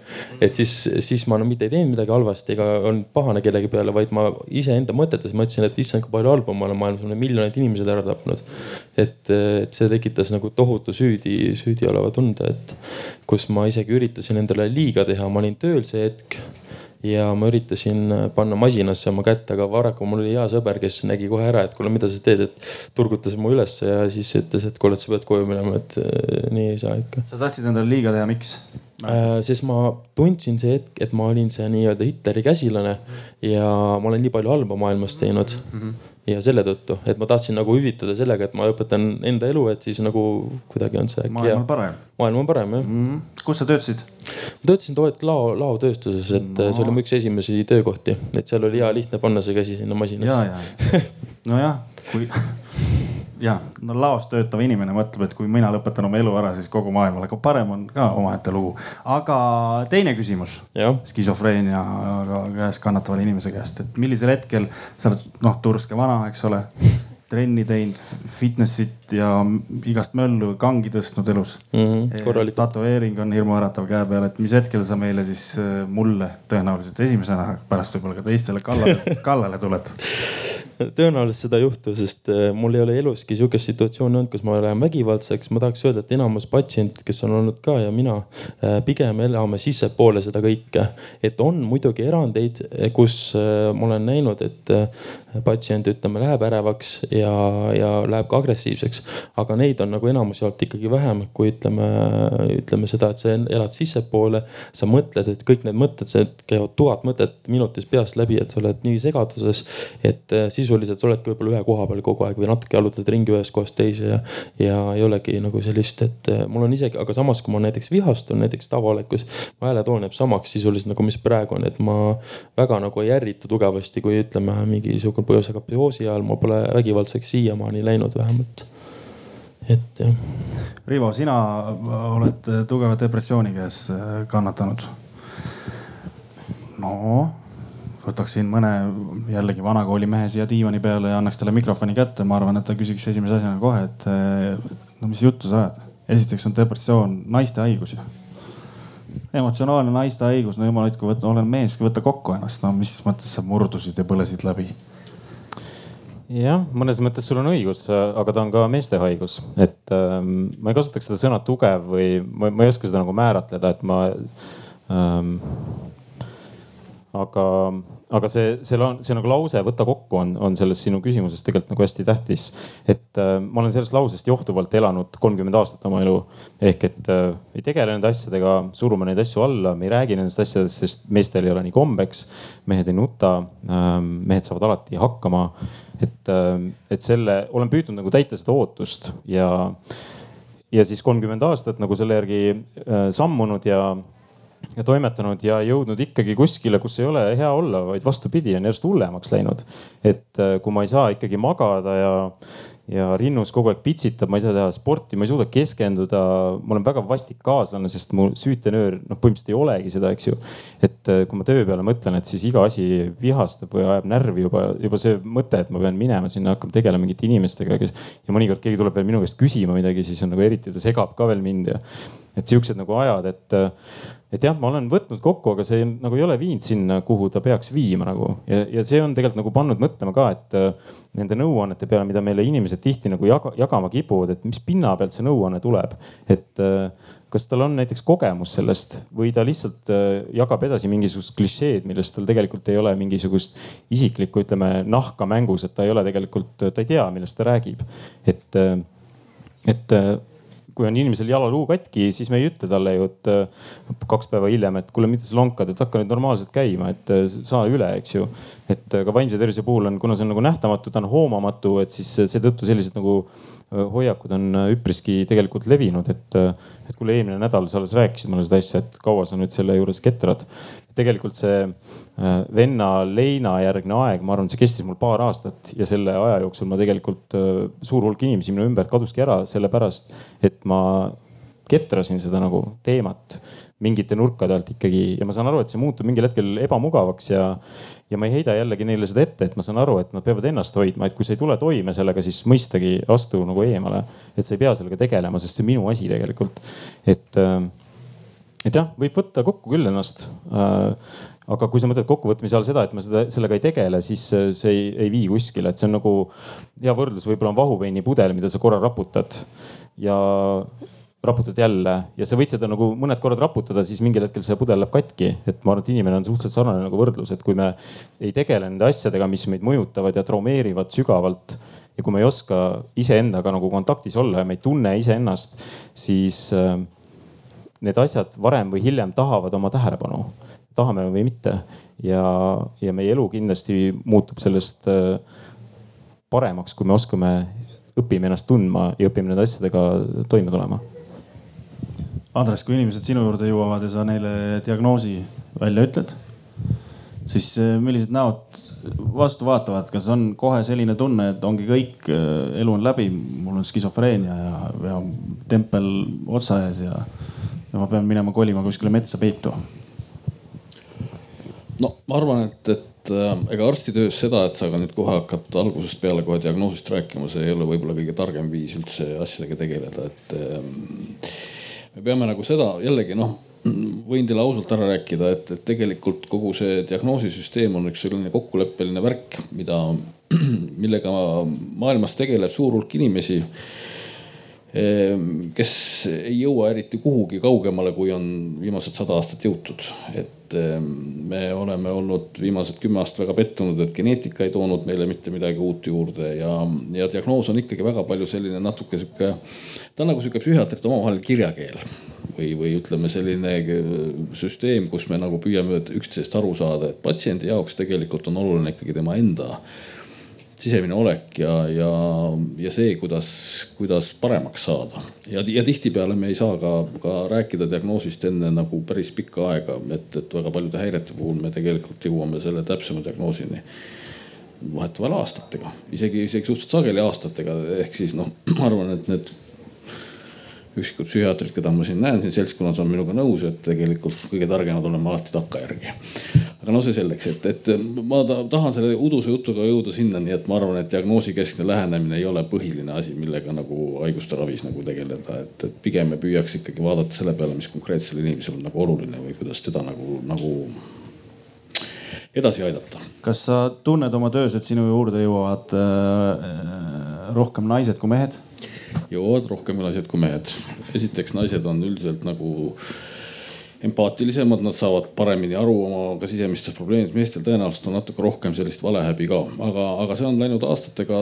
et siis, siis ma no mitte ei teinud midagi halvasti ega olnud pahane kellegi peale, vaid ma iseenda mõtetes mõtlesin, et issand, kui palju halba ma olen maailmas, ma olen miljoneid inimesed ära tapnud. et, et see tekitas nagu tohutu süüdi, süüdi oleva tunde, et kus ma isegi üritasin endale liiga teha, ma olin tööl see hetk ja ma üritasin panna masinasse oma kätt, aga paraku mul oli hea sõber, kes nägi kohe ära, et kuule, mida sa teed, et turgutas mu ülesse ja siis ütles, et kuule, et sa pead koju minema, et äh, nii ei saa ikka. sa tahtsid endale liiga teha, miks? Äh, sest ma tundsin see hetk, et ma olin see nii-öelda Hitleri käsilane ja ma olen nii palju halba maailmas teinud mm. -hmm ja selle tõttu, et ma tahtsin nagu hüvitada sellega, et ma õpetan enda elu, et siis nagu kuidagi on see äkki maailm on parem. maailm on parem jah mm. -hmm. kus sa töötasid? ma töötasin too hetk lao, laotööstuses, et no. see oli mu üks esimesi töökohti, et seal oli hea lihtne panna see käsi sinna masinasse. ja, ja, <laughs> nojah, kui <laughs> jah, no laos töötav inimene mõtleb, et kui mina lõpetan oma elu ära, siis kogu maailm, aga parem on ka omaette lugu. aga teine küsimus skisofreeniaga käes kannatavale inimese käest, et millisel hetkel sa oled noh, turske vana, eks ole trenni teinud, fitnessit ja igast möllu, kangi tõstnud elus mm. -hmm, tätoveering on hirmuäratav käe peal, et mis hetkel sa meile siis äh, mulle tõenäoliselt esimesena, pärast võib-olla ka teistele kallale, <laughs> kallale tuled tõenäoliselt seda ei juhtu, sest äh, mul ei ole eluski sihukest situatsiooni olnud, kus ma lähen vägivaldseks. ma tahaks öelda, et enamus patsientid, kes on olnud ka ja mina äh, pigem elame sissepoole seda kõike. et on muidugi erandeid, kus ma olen näinud, et patsient ütleme läheb ärevaks ja, ja läheb ka agressiivseks. Aga neid on nagu enamus jaolt ikkagi vähem, kui ütleme, ütleme seda, et sa elad sissepoole. sa mõtled, et kõik need mõtted, see käivad tuhat mõtet minutis peast läbi, et sa oled nii segaduses. et äh, sisuliselt sa oledki võib-olla ühe koha peal kogu aeg või natuke jalutad ringi ühest kohast teise ja, ja ei olegi nagu sellist, et äh, mul on isegi, aga samas, kui ma näiteks vihastun näiteks tavaolekus, mu hääletoon jääb samaks sisuliselt nagu mis praegu on, et ma väga nagu ei ärritu tugevasti, kui ütleme mingisugune põhjusega psühhoosi ajal ma pole vägivaldseks siiamaani läinud vähemalt. Et jah. Rivo, sina oled tugeva depressiooni käes äh, kannatanud. no võtaksin mõne jällegi vanakooli mehe siia diivani peale ja annaks talle mikrofoni kätte, ma arvan, et ta küsiks esimese asjana kohe, et äh, no mis juttu sa ajad. esiteks on depressioon naiste haigus ju emotsionaalne naiste haigus, no jumal hoidku, olen mees, võta kokku ennast, no mis mõttes sa murdusid ja põlesid läbi jah, mõnes mõttes sul on õigus, aga ta on ka meeste haigus, et ähm, ma ei kasutaks seda sõna tugev või ma, ma ei oska seda nagu määratleda, et ma ähm,. Aga, aga see, seal on see nagu lause võta kokku on, on selles sinu küsimuses tegelikult nagu hästi tähtis. et äh, ma olen sellest lausest johtuvalt elanud kolmkümmend aastat oma elu ehk et äh, ei tegele nende asjadega, surume neid asju alla, me ei räägi nendest asjadest, sest meestel ei ole nii kombeks. mehed ei nuta äh,, mehed saavad alati hakkama et, äh, et selle, olen püüdnud nagu täita seda ootust ja, ja siis kolmkümmend aastat nagu selle järgi äh, sammunud ja toimetanud ja jõudnud ikkagi kuskile, kus ei ole hea olla, vaid vastupidi, on järjest hullemaks läinud. et äh, kui ma ei saa ikkagi magada ja, ja rinnus kogu aeg pitsitab, ma ei saa teha sporti, ma ei suuda keskenduda. ma olen väga vastik kaaslane, sest mu süütenöör noh, põhimõtteliselt ei olegi seda, eks ju. et äh, kui ma töö peale mõtlen, et siis iga asi vihastab või ajab närvi juba, juba see mõte, et ma pean minema sinna, hakkama tegelema mingite inimestega, kes. ja mõnikord keegi tuleb veel minu käest küsima midagi, siis on nagu eriti ta segab ka veel mind ja. et siuksed nagu ajad, et et jah, ma olen võtnud kokku, aga see nagu ei ole viinud sinna, kuhu ta peaks viima nagu ja, ja see on tegelikult nagu pannud mõtlema ka, et äh, nende nõuannete peale, mida meile inimesed tihti nagu jaga, jagama kipuvad, et mis pinna pealt see nõuanne tuleb. et äh, kas tal on näiteks kogemus sellest või ta lihtsalt äh, jagab edasi mingisugust klišeed, millest tal tegelikult ei ole mingisugust isiklikku, ütleme nahka mängus, et ta ei ole tegelikult, ta ei tea, millest ta räägib. et, et kui on inimesel jalaluu katki, siis me ei ütle talle ju, et äh, kaks päeva hiljem, et kuule, mida sa lonkad, et hakka nüüd normaalselt käima, et äh, saa üle, eks ju. et äh, ka vaimse tervise puhul on, kuna see on nagu nähtamatu, ta on hoomamatu, et siis seetõttu sellised nagu hoiakud on üpriski tegelikult levinud, et, et kuule, eelmine nädal sa alles rääkisid mulle seda asja, et kaua sa nüüd selle juures ketrad. Tegelikult see Äh, venna leina järgne aeg, ma arvan, see kestis mul paar aastat ja selle aja jooksul ma tegelikult äh, suur hulk inimesi minu ümbert kaduski ära, sellepärast et ma ketrasin seda nagu teemat mingite nurkade alt ikkagi ja ma saan aru, et see muutub mingil hetkel ebamugavaks ja, ja ma ei heida jällegi neile seda ette, et ma saan aru, et nad peavad ennast hoidma, et kui sa ei tule toime sellega, siis mõistagi astu nagu eemale. et sa ei pea sellega tegelema, sest see on minu asi tegelikult. et, äh, jah, võib võtta kokku küll ennast. Aga kui sa mõtled kokkuvõtmise all seda, et ma seda, sellega ei tegele, siis see ei, ei vii kuskile, et see on nagu hea võrdlus, võib-olla on vahuveini pudel, mida sa korra raputad ja raputad jälle. Ja sa võid seda nagu mõned korrad raputada, siis mingil hetkel see pudel läheb katki. et ma arvan, et inimene on suhteliselt sarnane nagu võrdlus, et kui me ei tegele nende asjadega, mis meid mõjutavad ja traumeerivad sügavalt ja kui me ei oska iseendaga nagu kontaktis olla ja me ei tunne iseennast, siis äh, need asjad varem või hiljem tahavad oma tähelepanu tahame või mitte. ja, ja meie elu kindlasti muutub sellest äh, paremaks, kui me oskame, õpime ennast tundma ja õpime nende asjadega toime tulema. Andres, kui inimesed sinu juurde jõuavad ja sa neile diagnoosi välja ütled, siis äh, millised näod vastu vaatavad, kas on kohe selline tunne, et ongi kõik, elu on läbi, mul on skisofreenia ja, ja tempel otsa ees ja, ja ma pean minema kolima kuskile metsa peitu? no ma arvan, et, et äh, ega arstitöös seda, et sa ka nüüd kohe hakkad algusest peale kohe diagnoosist rääkima, see ei ole võib-olla kõige targem viis üldse asjadega tegeleda, et ähm, me peame nagu seda jällegi noh võin teile ausalt ära rääkida, et, et tegelikult kogu see diagnoosisüsteem on üks selline kokkuleppeline värk, mida, <clears throat> millega maailmas tegeleb suur hulk inimesi. Ehm, kes ei jõua eriti kuhugi kaugemale, kui on viimased sada aastat jõutud, et ehm, me oleme olnud viimased kümme aastat väga pettunud, et geneetika ei toonud meile mitte midagi uut juurde ja, ja diagnoos on ikkagi väga palju selline natuke sihuke, ta on nagu sihuke psühhiaatrite omavaheline kirjakeel. Või, või ütleme, selline äh, süsteem, kus me nagu püüame üksteisest aru saada, et patsiendi jaoks tegelikult on oluline ikkagi tema enda sisemine olek ja, ja, ja see, kuidas, kuidas paremaks saada. ja, ja tihtipeale me ei saa ka, ka rääkida diagnoosist enne nagu päris pikka aega, et, et väga paljude häirete puhul me tegelikult jõuame selle täpsema diagnoosini vahetevahel aastatega, isegi, isegi suhteliselt sageli aastatega, ehk siis noh, <clears throat> ma arvan, et need üksikud psühhiaatrid, keda ma siin näen siin seltskonnas, on minuga nõus, et tegelikult kõige targemad oleme alati takkajärgi. aga no see selleks, et, et ma tahan selle uduse jutuga jõuda sinnani, et ma arvan, et diagnoosikeskne lähenemine ei ole põhiline asi, millega nagu haiguste ravis nagu tegeleda, et, et pigem me püüaks ikkagi vaadata selle peale, mis konkreetsel inimesel on nagu oluline või kuidas teda nagu, nagu edasi aidata. kas sa tunned oma töös, et sinu juurde jõuavad äh, rohkem naised kui mehed? Jõuavad rohkem naised kui mehed. esiteks naised on üldiselt nagu empaatilisemad, nad saavad paremini aru oma ka sisemistest probleemidest, meestel tõenäoliselt on natuke rohkem sellist valehäbi ka, aga, aga see on läinud aastatega,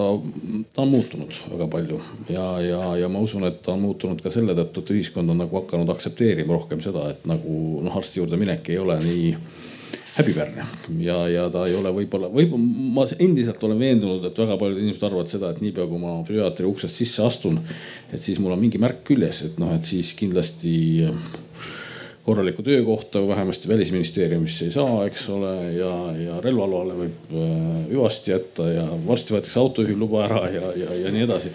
ta on muutunud väga palju. Ja, ja, ja ma usun, et ta on muutunud ka selle tõttu, et ühiskond on nagu hakanud aktsepteerima rohkem seda, et nagu noh, arsti juurde minek ei ole nii häbiväärne. Ja, ja ta ei ole võib-olla, võib-olla ma endiselt olen veendunud, et väga paljud inimesed arvavad seda, et niipea kui ma psühhiaatri uksest sisse astun, et siis mul on mingi märk küljes, et noh, et siis kindlasti korralikku töökohta vähemasti välisministeeriumisse ei saa, eks ole, ja, ja relvaloale võib äh, hüvasti jätta ja varsti võetakse autojuhiluba ära ja, ja, ja nii edasi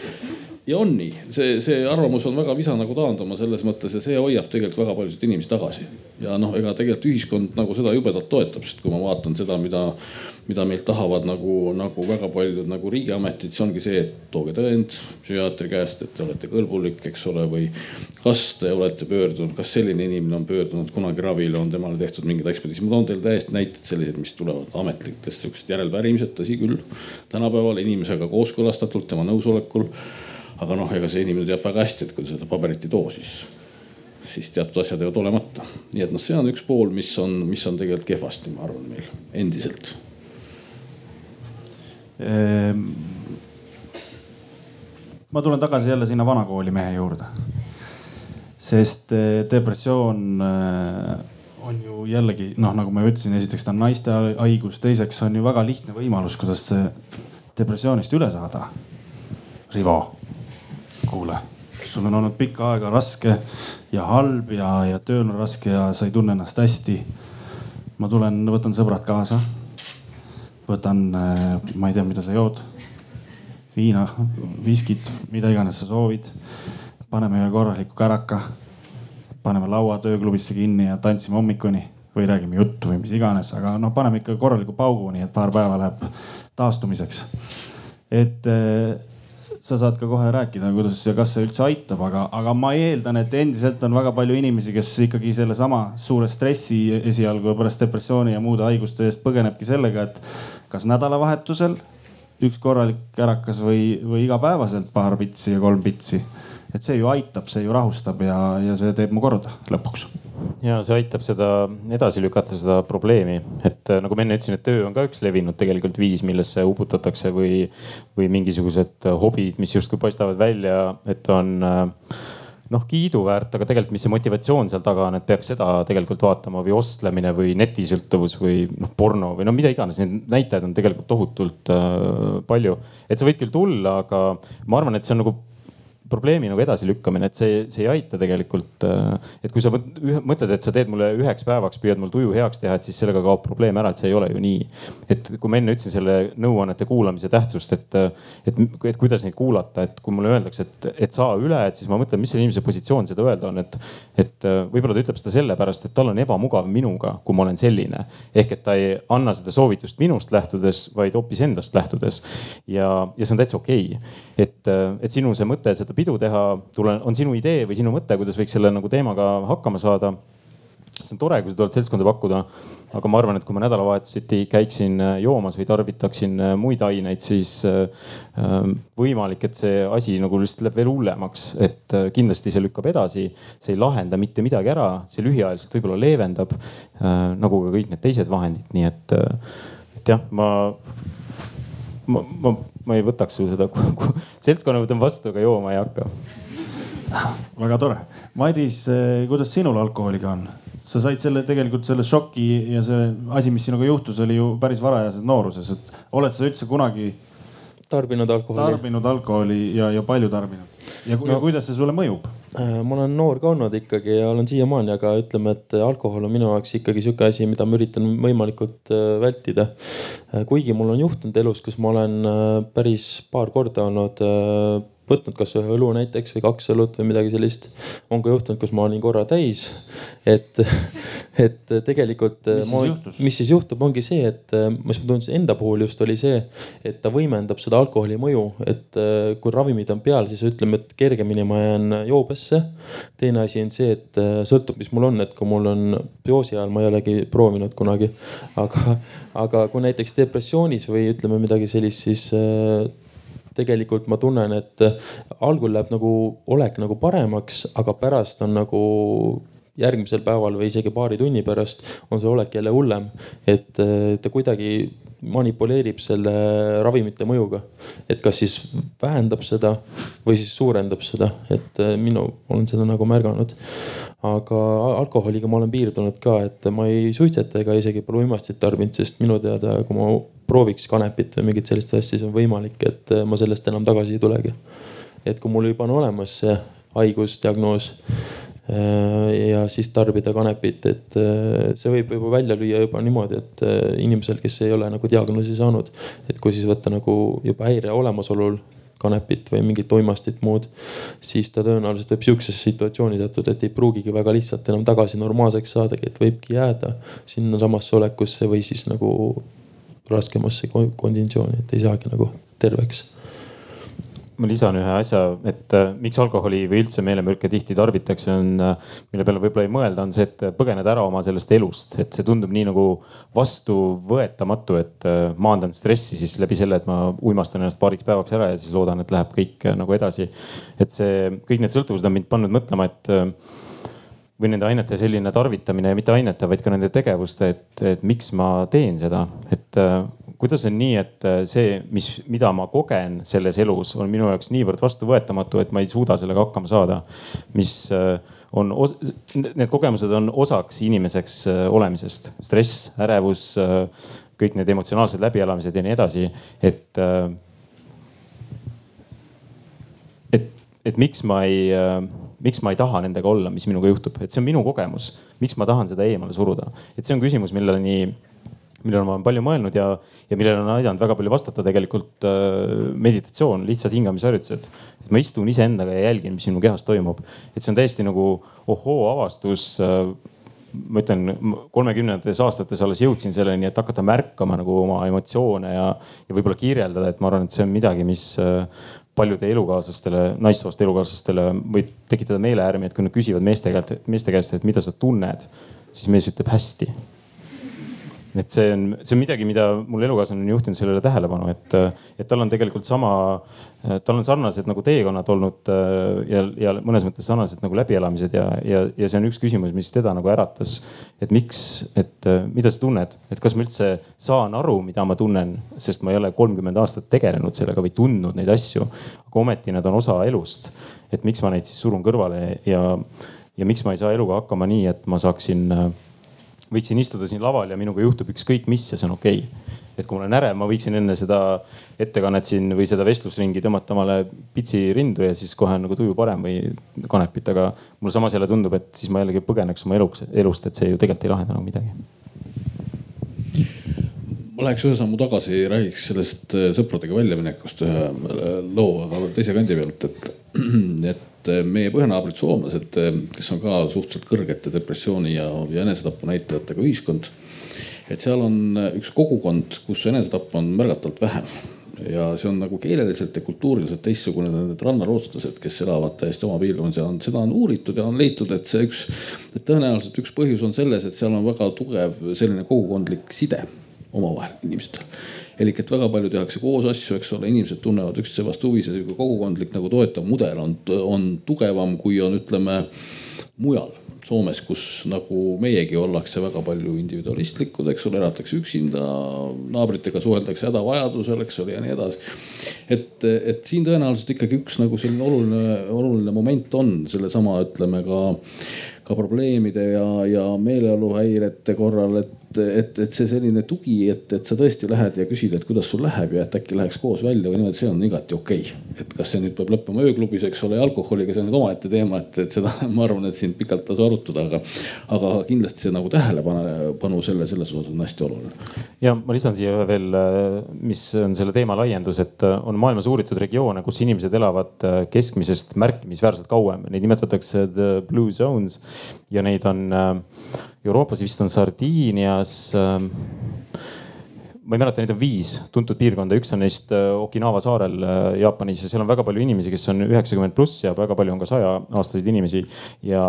ja on nii, see, see arvamus on väga visa nagu taanduma selles mõttes ja see hoiab tegelikult väga paljusid inimesi tagasi. ja noh, ega tegelikult ühiskond nagu seda jubedalt toetab, sest kui ma vaatan seda, mida, mida meilt tahavad nagu, nagu väga paljud nagu riigiametid, siis ongi see, et tooge tõend psühhiaatri käest, et te olete kõlbulik, eks ole, või kas te olete pöördunud, kas selline inimene on pöördunud kunagi ravile, on temale tehtud mingeid ekspediitsi. ma toon teile täiesti näited sellised, mis tulevad ametlikest siuksed järelpärimised, tõsi küll. tänapäeval inimesega kooskõlastatult, tema nõusolekul aga noh, ega see inimene teab väga hästi, et kui ta seda paberit ei too, siis, siis teatud asjad jäävad olemata. nii et noh, see on üks pool, mis on, mis on tegelikult kehvasti, ma arvan, meil endiselt ehm,. ma tulen tagasi jälle sinna vanakooli mehe juurde. sest eh, depressioon eh, on ju jällegi noh, nagu ma ütlesin, esiteks ta on naiste haigus, teiseks on ju väga lihtne võimalus, kuidas depressioonist üle saada. Rivo kuule, sul on olnud pikka aega raske ja halb ja, ja tööl on raske ja sa ei tunne ennast hästi. ma tulen, võtan sõbrad kaasa. võtan, äh, ma ei tea, mida sa jood. viina, viskit, mida iganes sa soovid. paneme ühe korraliku käraka. paneme laua tööklubisse kinni ja tantsime hommikuni või räägime juttu või mis iganes, aga noh, paneme ikka korraliku paugu, nii et paar päeva läheb taastumiseks. et äh, sa saad ka kohe rääkida, kuidas ja kas see üldse aitab, aga, aga ma eeldan, et endiselt on väga palju inimesi, kes ikkagi sellesama suure stressi esialgu pärast depressiooni ja muude haiguste eest põgenebki sellega, et kas nädalavahetusel üks korralik kärakas või, või igapäevaselt paar pitsi ja kolm pitsi. Et see ju aitab, see ju rahustab ja, ja see teeb mu korda lõpuks. Ja see aitab seda edasi lükata, seda probleemi, et äh, nagu ma enne ütlesin, et töö on ka üks levinud tegelikult viis, millesse uputatakse või, või mingisugused hobid, mis justkui paistavad välja, et on äh, noh, kiiduväärt, aga tegelikult, mis see motivatsioon seal taga on, et peaks seda tegelikult vaatama või ostlemine või netisõltuvus või noh, porno või no mida iganes, neid näitajaid on tegelikult tohutult äh, palju. et sa võid küll tulla, aga ma arvan, et see on nagu probleemi nagu edasilükkamine, et see, see ei aita tegelikult. et kui sa mõtled, et sa teed mulle üheks päevaks, püüad mul tuju heaks teha, et siis sellega kaob probleem ära, et see ei ole ju nii. et kui ma enne ütlesin selle nõuannete kuulamise tähtsust, et, et, et kuidas neid kuulata, et kui mulle öeldakse, et, et saa üle, et siis ma mõtlen, mis selle inimese positsioon seda öelda on, et, et võib-olla ta ütleb seda sellepärast, et tal on ebamugav minuga, kui ma olen selline. ehk et ta ei anna seda soovitust minust lähtudes, vaid hoopis endast lähtudes. ja, ja see on täitsa okei okay.. et, et sinu see mõte seda pidu teha, tule, on sinu idee või sinu mõte, kuidas võiks selle nagu teemaga hakkama saada see on tore, kui sa tuled seltskonda pakkuda. aga ma arvan, et kui ma nädalavahetuseti käiksin äh, joomas või tarvitaksin äh, muid aineid, siis äh, võimalik, et see asi nagu lihtsalt läheb veel hullemaks, et kindlasti see lükkab edasi. see ei lahenda mitte midagi ära, see lühiajaliselt võib-olla leevendab nagu ka kõik need teised vahendid, nii et, et jah, ma ma, ma, ma ei võtaks sul seda, seltskonna võtan vastu, aga jooma ei hakka. väga tore. Madis, kuidas sinul alkoholiga on? sa said selle tegelikult selle šoki ja see asi, mis sinuga juhtus, oli ju päris varajases nooruses, et oled sa üldse kunagi tarbinud alkoholi? tarbinud alkoholi ja, ja palju tarbinud ja, no, ja kuidas see sulle mõjub? Äh, ma olen noor ka olnud ikkagi ja olen siiamaani, aga ütleme, et alkohol on minu jaoks ikkagi sihuke asi, mida ma üritan võimalikult äh, vältida. Äh, kuigi mul on juhtunud elus, kus ma olen päris paar korda olnud võtnud kas ühe õlu näiteks või kaks õlut või midagi sellist. on ka juhtunud, kus ma olin korra täis. et, <laughs> et tegelikult. mis siis juhtus? mis siis juhtub, ongi see, et mis ma tundsin enda puhul just oli see, et ta võimendab seda alkoholi mõju, et kui ravimid on peal, siis ütleme, et kergemini ma jään joobesse. teine asi on see, et sõltub, mis mul on, et kui mul on psoosi ajal, ma ei olegi proovinud kunagi, aga, aga kui näiteks depressioonis või ütleme midagi sellist, siis tegelikult ma tunnen, et algul läheb nagu olek nagu paremaks, aga pärast on nagu järgmisel päeval või isegi paari tunni pärast on see olek jälle hullem. et ta kuidagi manipuleerib selle ravimite mõjuga. et kas siis vähendab seda või siis suurendab seda, et minu olen seda nagu märganud. Aga alkoholiga ma olen piirdunud ka, et ma ei suitseta ega isegi pole uimastit tarbinud, sest minu teada, kui ma prooviks kanepit või mingit sellist asja, siis on võimalik, et ma sellest enam tagasi ei tulegi. et kui mul juba on olemas see haigus, diagnoos äh, ja siis tarbida kanepit, et äh, see võib juba välja lüüa juba niimoodi, et äh, inimesel, kes ei ole nagu diagnoosi saanud, et kui siis võtta nagu juba häire olemasolul kanepit või mingit uimastit muud, siis ta tõenäoliselt võib sihukesesse situatsiooni sattuda, et ei pruugigi väga lihtsalt enam tagasi normaalseks saadagi, et võibki jääda sinnasamasse olekusse või siis nagu raskemasse konditsiooni, et ei saagi nagu terveks ma lisan ühe asja, et äh, miks alkoholi või üldse meelemürke tihti tarbitakse, on, äh, mille peale võib-olla ei mõelda, on see, et põgeneda ära oma sellest elust, et see tundub nii nagu vastuvõetamatu, et äh, maandan stressi siis läbi selle, et ma uimastan ennast paariks päevaks ära ja siis loodan, et läheb kõik nagu edasi. et see, kõik need sõltuvused on mind pannud mõtlema, et või nende ainete selline tarvitamine ja mitte ainete, vaid ka nende tegevuste, et, et miks ma teen seda, et äh, kuidas on nii, et äh, see, mis, mida ma kogen selles elus, on minu jaoks niivõrd vastuvõetamatu, et ma ei suuda sellega hakkama saada. mis äh, on, need kogemused on osaks inimeseks olemisest, stress, ärevus, kõik need emotsionaalsed läbielamised ja nii edasi, et et, et miks ma ei miks ma ei taha nendega olla, mis minuga juhtub, et see on minu kogemus. miks ma tahan seda eemale suruda, et see on küsimus, milleni, millele ma olen palju mõelnud ja, ja millele on aidanud väga palju vastata tegelikult äh, meditatsioon, lihtsad hingamisharjutused. et ma istun iseendaga ja jälgin, mis minu kehas toimub, et see on täiesti nagu ohoo avastus äh, ma ütlen, kolmekümnendates aastates alles jõudsin selleni, et hakata märkama nagu oma emotsioone ja, ja võib-olla kirjeldada, et ma arvan, et see on midagi, mis äh, paljude elukaaslastele, naissoost elukaaslastele võib tekitada meelehärmi, et kui nad küsivad meeste käest, meeste käest, et mida sa tunned, siis mees ütleb hästi et see on, see on midagi, mida mul elukaaslane on juhtinud sellele tähelepanu, et, et tal on tegelikult sama, tal on sarnased nagu teekonnad olnud äh, ja, ja mõnes mõttes sarnased nagu läbielamised ja, ja, ja see on üks küsimus, mis teda nagu äratas. et miks, et äh, mida sa tunned, et kas ma üldse saan aru, mida ma tunnen, sest ma ei ole kolmkümmend aastat tegelenud sellega või tundnud neid asju. aga ometi nad on osa elust. et miks ma neid siis surun kõrvale ja, ja miks ma ei saa eluga hakkama nii, et ma saaksin äh, võiksin istuda siin laval ja minuga juhtub ükskõik mis ja see on okei. Okay.. et kui ma olen ärev, ma võiksin enne seda ettekannet siin või seda vestlusringi tõmmata omale pitsi rindu ja siis kohe on nagu tuju parem või kanepit, aga mulle samas jälle tundub, et siis ma jällegi põgeneks oma eluks, elust, et see ju tegelikult ei lahenda nagu midagi. Ma läheks ühe sammu tagasi, räägiks sellest äh, sõpradega väljaminekust ühe äh, loo, aga teise kandi pealt, et, <clears throat> et äh, meie põhjanaabrid soomlased, kes on ka suhteliselt kõrgete depressiooni ja, ja enesetapu näitajatega ühiskond. et seal on üks kogukond, kus enesetappu on märgatavalt vähem ja see on nagu keeleliselt ja kultuuriliselt teistsugune, need rannarootslased, kes elavad täiesti oma piirkonnas ja on, seda on uuritud ja on leitud, et see üks, et tõenäoliselt üks põhjus on selles, et seal on väga tugev selline kogukondlik side omavahel inimestel. Elik, et väga palju tehakse koos asju, eks ole, inimesed tunnevad üksteise vastu huvi, see sihuke kogukondlik nagu toetav mudel on, on tugevam, kui on, ütleme mujal Soomes, kus nagu meiegi ollakse väga palju individualistlikud, eks ole, elatakse üksinda, naabritega suheldakse hädavajadusel, eks ole, ja nii edasi. et, et siin tõenäoliselt ikkagi üks nagu selline oluline, oluline moment on sellesama, ütleme ka, ka probleemide ja, ja meeleoluhäirete korral, et et, et see selline tugi, et, et sa tõesti lähed ja küsid, et kuidas sul läheb ja et äkki läheks koos välja või niimoodi, see on igati okei okay.. et kas see nüüd peab lõppema ööklubis, eks ole, alkoholiga, see on nüüd omaette teema, et, et seda <laughs> ma arvan, et siin pikalt tasu arutada, aga. aga kindlasti see nagu tähelepanu selle, selles osas on hästi oluline. Ja ma lisan siia veel, mis on selle teema laiendus, et on maailmas uuritud regioone, kus inimesed elavad keskmisest märkimisväärselt kauem, neid nimetatakse the blue zones ja neid on Euroopas vist on Sardiinias ähm, ma ei mäleta, neid on viis tuntud piirkonda, üks on neist äh, Okinawa saarel äh, Jaapanis ja seal on väga palju inimesi, kes on üheksakümmend pluss ja väga palju on ka saja-aastaseid inimesi. ja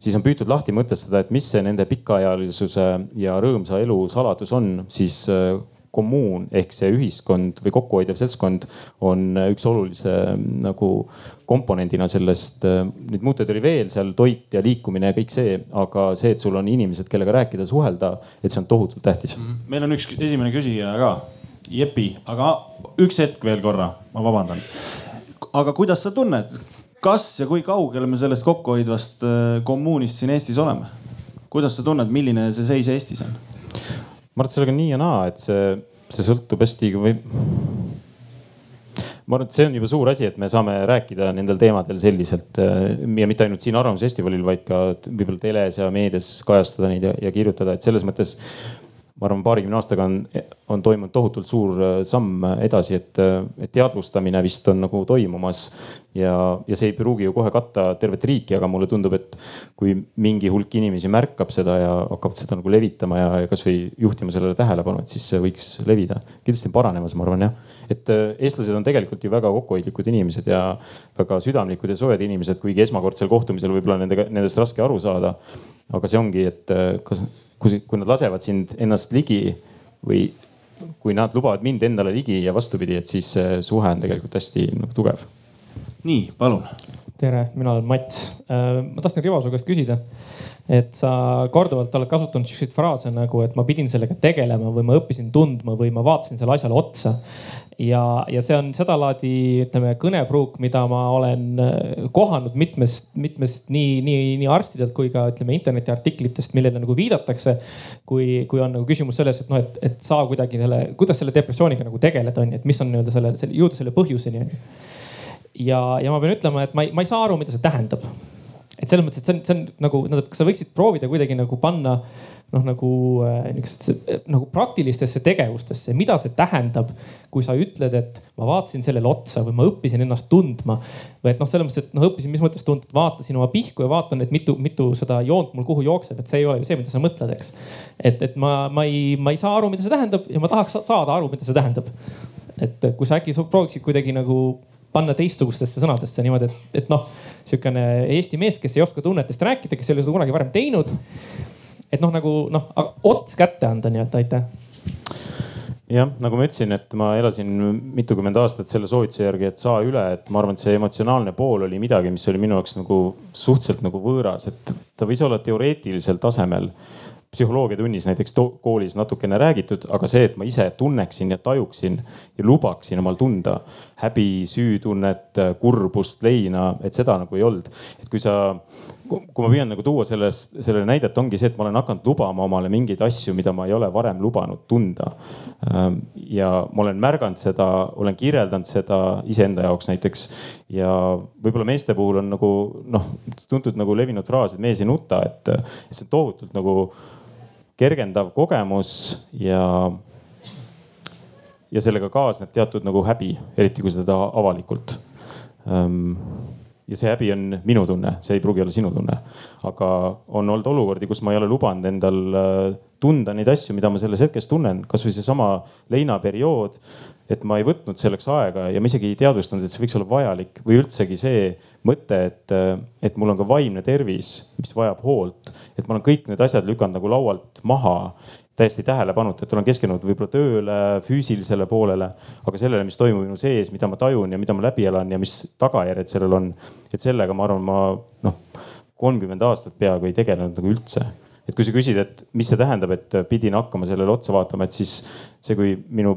siis on püütud lahti mõtestada, et mis see nende pikaealisuse ja rõõmsa elu saladus on, siis äh, kommuun ehk see ühiskond või kokkuhoidev seltskond on üks olulise nagu komponendina sellest. Neid muutujaid oli veel seal, toit ja liikumine ja kõik see, aga see, et sul on inimesed, kellega rääkida, suhelda, et see on tohutult tähtis. Mhm. meil on üks esimene küsija ka, Jepi, aga üks hetk veel korra, ma vabandan. aga kuidas sa tunned, kas ja kui kaugel me sellest kokkuhoidvast äh, kommuunist siin Eestis oleme? kuidas sa tunned, milline see seis Eestis on? Ma arvan, et sellega on nii ja naa, et see, see sõltub hästi või. ma arvan, et see on juba suur asi, et me saame rääkida nendel teemadel selliselt ja mitte ainult siin Arvamusfestivalil, vaid ka võib-olla teles ja meedias kajastada neid ja, ja kirjutada, et selles mõttes ma arvan, paarikümne aastaga on, on toimunud tohutult suur äh, samm edasi, et, äh, et teadvustamine vist on nagu toimumas. ja, ja see ei pruugi ju kohe katta tervet riiki, aga mulle tundub, et kui mingi hulk inimesi märkab seda ja hakkavad seda nagu levitama ja, ja kasvõi juhtima sellele tähelepanu, et siis see võiks levida. kindlasti paranemas, ma arvan jah. et äh, eestlased on tegelikult ju väga kokkuhoidlikud inimesed ja väga südamlikud ja soojad inimesed, kuigi esmakordsel kohtumisel võib-olla nendega, nendest raske aru saada. aga see ongi, et kas kui, kui nad lasevad sind ennast ligi või kui nad lubavad mind endale ligi ja vastupidi, et siis see suhe on tegelikult hästi nagu tugev. nii, palun. tere, mina olen Mats. Äh, ma tahtsin Rivo su käest küsida, et sa korduvalt oled kasutanud siukseid fraase nagu, et ma pidin sellega tegelema või ma õppisin tundma või ma vaatasin selle asjale otsa ja, ja see on sedalaadi, ütleme kõnepruuk, mida ma olen äh, kohanud mitmest, mitmest nii, nii, nii arstidelt kui ka ütleme internetiartiklitest, millele nagu viidatakse. kui, kui on nagu küsimus selles, et noh, et, et saa kuidagi selle, kuidas selle depressiooniga nagu tegeleda, on ju, et mis on nii-öelda selle, selle, jõuda selle põhjuseni on ju. ja, ja ma pean ütlema, et ma ei, ma ei saa aru, mida see tähendab. Et selles mõttes, et see on, see on nagu, kas sa võiksid proovida kuidagi nagu panna noh, nagu äh, niisugustesse nagu praktilistesse tegevustesse, mida see tähendab, kui sa ütled, et ma vaatasin sellele otsa või ma õppisin ennast tundma. või et noh, selles mõttes, et noh, õppisin, mis mõttes tunda, et vaatasin oma pihku ja vaatan, et mitu, mitu seda joont mul kuhu jookseb, et see ei ole ju see, mida sa mõtled, eks. et, et ma, ma ei, ma ei saa aru, mida see tähendab ja ma tahaks saada aru, mida see tähendab. et kui sa äkki prooviksid kuidagi nagu panna teistsugustesse sõnadesse niimoodi, et, et noh, sihukene Eesti mees, kes ei oska tunnetest rääkida, kes ei ole seda kunagi varem teinud et noh, nagu noh, ots kätte anda nii-öelda, aitäh. Jah, nagu ma ütlesin, et ma elasin mitukümmend aastat selle soovituse järgi, et saa üle, et ma arvan, et see emotsionaalne pool oli midagi, mis oli minu jaoks nagu suhteliselt nagu võõras, et ta võis olla teoreetilisel tasemel. Psühholoogiatunnis näiteks koolis natukene räägitud, aga see, et ma ise tunneksin ja tajuksin ja lubaksin omal tunda häbi, süütunnet, kurbust, leina, et seda nagu ei olnud. et kui sa, kui ma püüan nagu tuua sellest, sellele näidet, ongi see, et ma olen hakanud lubama omale mingeid asju, mida ma ei ole varem lubanud tunda. Ähm, ja ma olen märganud seda, olen kirjeldanud seda iseenda jaoks näiteks ja võib-olla meeste puhul on nagu noh, tuntud nagu levinud fraas, et mees ei nuta, et see on tohutult nagu kergendav kogemus ja, ja sellega kaasneb teatud nagu häbi, eriti kui seda avalikult. Ehm, ja see häbi on minu tunne, see ei pruugi olla sinu tunne. aga on olnud olukordi, kus ma ei ole lubanud endal äh, tunda neid asju, mida ma selles hetkes tunnen, kasvõi seesama leinaperiood et ma ei võtnud selleks aega ja ma isegi ei teadvustanud, et see võiks olla vajalik või üldsegi see mõte, et, et mul on ka vaimne tervis, mis vajab hoolt. et ma olen kõik need asjad lükanud nagu laualt maha täiesti tähelepanuta, et olen keskendunud võib-olla tööle, füüsilisele poolele, aga sellele, mis toimub minu sees, mida ma tajun ja mida ma läbi elan ja mis tagajärjed sellel on. et sellega ma arvan, ma noh, kolmkümmend aastat peaaegu ei tegelenud nagu üldse et kui sa küsid, et mis see tähendab, et pidin hakkama sellele otsa vaatama, et siis see, kui minu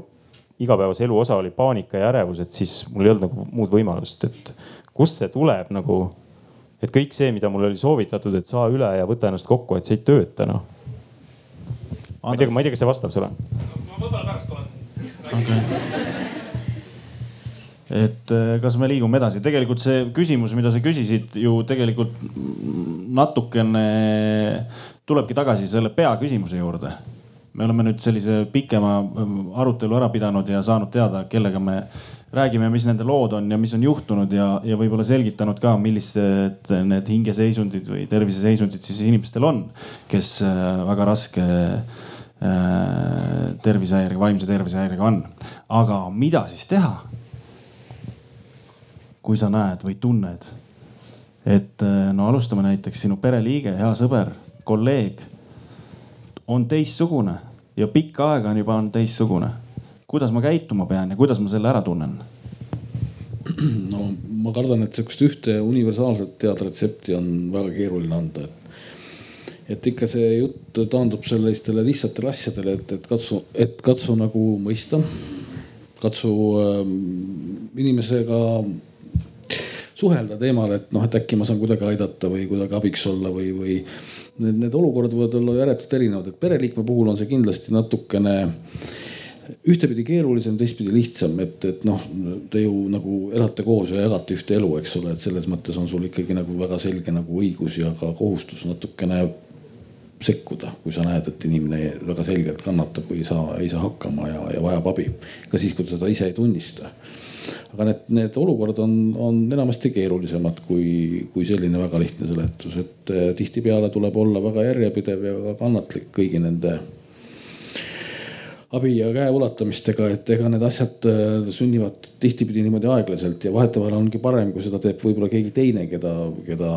igapäevase elu osa oli paanika ja ärevus, et siis mul ei olnud nagu muud võimalust, et kust see tuleb nagu. et kõik see, mida mulle oli soovitatud, et saa üle ja võta ennast kokku, et see ei tööta noh. Ma ei tea, ma ei tea, kas see vastab sulle. ma võib-olla pärast tulen. Okay et äh, kas me liigume edasi, tegelikult see küsimus, mida sa küsisid ju tegelikult natukene tulebki tagasi selle peaküsimuse juurde. Me oleme nüüd sellise pikema ähm, arutelu ära pidanud ja saanud teada, kellega me räägime, mis nende lood on ja mis on juhtunud ja, ja võib-olla selgitanud ka, millised need hingeseisundid või terviseseisundid siis inimestel on, kes äh, väga raske äh, tervisehäirega, vaimse tervisehäirega on. aga mida siis teha? kui sa näed või tunned, et äh, no alustame näiteks sinu pereliige, hea sõber, kolleeg on teistsugune ja pikka aega on juba on teistsugune. kuidas ma käituma pean ja kuidas ma selle ära tunnen? no ma kardan, et sihukest ühte universaalset teada retsepti on väga keeruline anda, et. Et ikka see jutt taandub sellistele lihtsatele asjadele, et, et katsu, et katsu nagu mõista. katsu äh, inimesega suhelda teemal, et noh, et äkki ma saan kuidagi aidata või kuidagi abiks olla või, või need, need olukorrad võivad olla ääretult erinevad, et pereliikme puhul on see kindlasti natukene ühtepidi keerulisem, teistpidi lihtsam, et, et noh, te ju nagu elate koos ja jagate ühte elu, eks ole, et selles mõttes on sul ikkagi nagu väga selge nagu õigus ja ka kohustus natukene sekkuda, kui sa näed, et inimene väga selgelt kannatab või ei saa, ei saa hakkama ja, ja vajab abi. ka siis, kui ta seda ise ei tunnista aga need, need olukorrad on, on enamasti keerulisemad kui, kui selline väga lihtne seletus, et eh, tihtipeale tuleb olla väga järjepidev ja väga kannatlik kõigi nende abi ja käe ulatamistega, et ega need asjad äh, sünnivad tihtipeale niimoodi aeglaselt ja vahetevahel ongi parem, kui seda teeb võib-olla keegi teine, keda, keda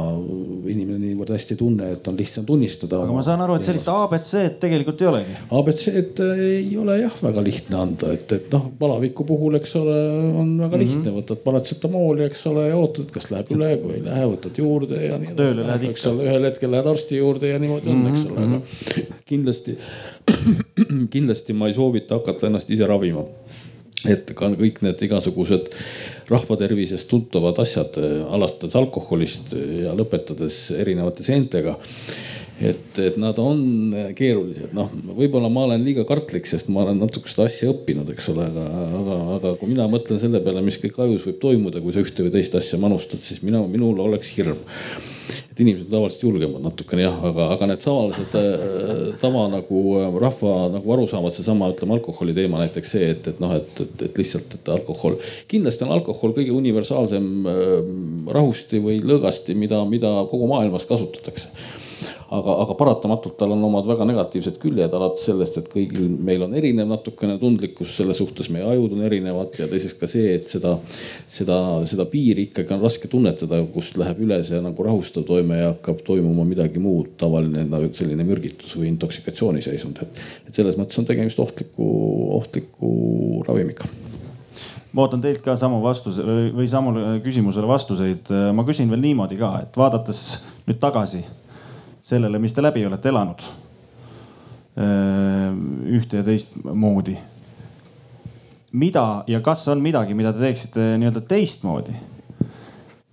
inimene niivõrd hästi ei tunne, et on lihtsam tunnistada. aga ma saan aru, et sellist abc-d tegelikult ei olegi. abc-d ei ole jah väga lihtne anda, et, et noh, palaviku puhul, eks ole, on väga lihtne mm, -hmm. võtad paratsetamooli, eks ole, ja ootad, kas läheb üle, kui ei lähe, võtad juurde ja nii edasi. tööle lähed ikka. ühel hetkel lähed arsti juurde ja niimoodi on mm, -hmm. eks ole, aga mhm. kindlasti <clears throat> kindlasti ma ei soovita hakata ennast ise ravima et ka kõik need igasugused rahvatervisest tuntavad asjad, alustades alkoholist ja lõpetades erinevate seentega. et, et nad on keerulised, noh, võib-olla ma olen liiga kartlik, sest ma olen natuke seda asja õppinud, eks ole, aga, aga, aga kui mina mõtlen selle peale, mis kõik ajus võib toimuda, kui sa ühte või teist asja manustad, siis mina, minul oleks hirm et inimesed on tavaliselt julgemad natukene jah, aga, aga need tavalised äh, tava nagu äh, rahva nagu arusaamad, seesama ütleme alkoholi teema näiteks see, et, et noh, et, et, et lihtsalt, et alkohol. kindlasti on alkohol kõige universaalsem äh, rahusti või lõõgasti, mida, mida kogu maailmas kasutatakse aga, aga paratamatult tal on omad väga negatiivsed küljed, alates sellest, et kõigil meil on erinev natukene tundlikkus selle suhtes, meie ajud on erinevad ja teiseks ka see, et seda, seda, seda piiri ikkagi on raske tunnetada, kust läheb üle see nagu rahustav toime ja hakkab toimuma midagi muud, tavaline nagu selline mürgitus või intoksikatsiooniseisund, et, et selles mõttes on tegemist ohtliku, ohtliku ravimiga ma ootan teilt ka samu vastuse või samale küsimusele vastuseid. ma küsin veel niimoodi ka, et vaadates nüüd tagasi sellele, mis te läbi olete elanud. ühte ja teistmoodi. mida ja kas on midagi, mida te teeksite nii-öelda teistmoodi?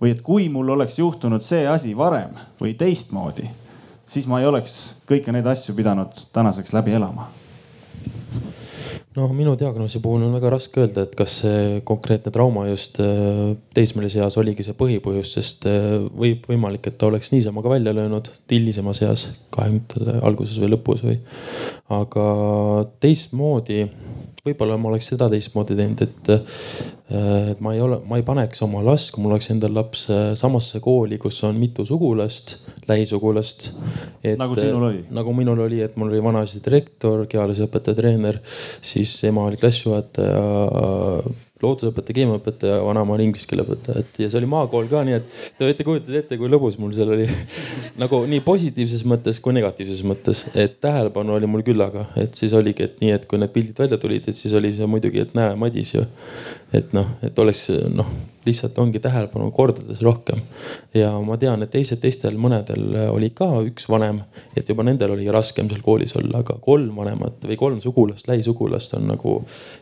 või et kui mul oleks juhtunud see asi varem või teistmoodi, siis ma ei oleks kõiki neid asju pidanud tänaseks läbi elama no minu diagnoosi puhul on väga raske öelda, et kas see konkreetne trauma just äh, teismelise eas oligi see põhipõhjus, sest äh, võib võimalik, et ta oleks niisama ka välja löönud hilisemas eas, kahekümnendate alguses või lõpus või. aga teistmoodi võib-olla ma oleks seda teistmoodi teinud, et, äh, et ma ei ole, ma ei paneks oma last, kui mul oleks endal laps äh, samasse kooli, kus on mitu sugulast, lähisugulast. nagu sinul oli? nagu minul oli, et mul oli vanaisa direktor, kehalise-õpetaja treener, siis ema oli klassijuhataja loodusõpetaja, keemiaõpetaja, vanaema oli inglise keele õpetaja, et ja see oli maakool ka, nii et te võite kujutada ette, kui lõbus mul seal oli <laughs> nagu nii positiivses mõttes kui negatiivses mõttes, et tähelepanu oli mul küllaga, et siis oligi, et nii, et kui need pildid välja tulid, et siis oli see muidugi, et näe, Madis ju. Et noh, et oleks noh lihtsalt ongi tähelepanu kordades rohkem. ja ma tean, et teised, teistel mõnedel oli ka üks vanem, et juba nendel oli raskem seal koolis olla, aga kolm vanemat või kolm sugulast, lähisugulast on nagu,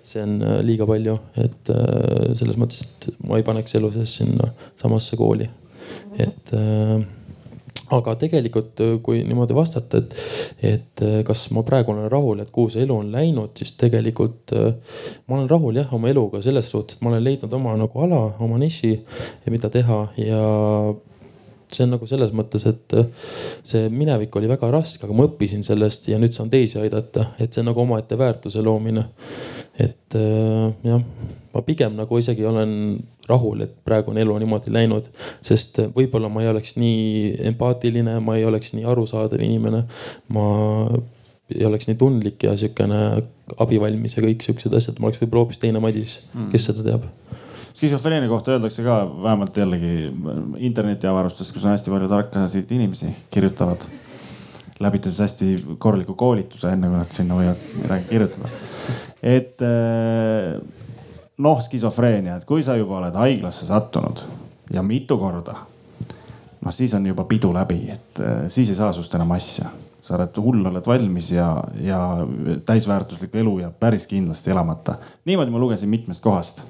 see on äh, liiga palju, et äh, selles mõttes, et ma ei paneks elu sees sinna samasse kooli, et äh, aga tegelikult, äh, kui niimoodi vastata, et, et äh, kas ma praegu olen rahul, et kuhu see elu on läinud, siis tegelikult äh, ma olen rahul jah oma eluga selles suhtes, et ma olen leidnud oma nagu ala, oma niši, mida teha. Ja see on nagu selles mõttes, et see minevik oli väga raske, aga ma õppisin sellest ja nüüd saan teisi aidata, et see on nagu omaette väärtuse loomine. et jah ma pigem nagu isegi olen rahul, et praegu on elu niimoodi läinud, sest võib-olla ma ei oleks nii empaatiline, ma ei oleks nii arusaadav inimene. ma ei oleks nii tundlik ja sihukene abivalmis ja kõik siuksed asjad, ma oleks võib-olla hoopis teine Madis, kes seda teab skisofreenia kohta öeldakse ka vähemalt jällegi internetiavarustest, kus on hästi palju tarkasid inimesi, kirjutavad läbides hästi korraliku koolituse, enne kui nad sinna võivad midagi kirjutada. et äh, noh, skisofreenia, et kui sa juba oled haiglasse sattunud ja mitu korda, noh siis on juba pidu läbi, et äh, siis ei saa sinust enam asja. sa oled hull, oled valmis ja, ja täisväärtuslikku elu jääb päris kindlasti elamata. niimoodi ma lugesin mitmest kohast.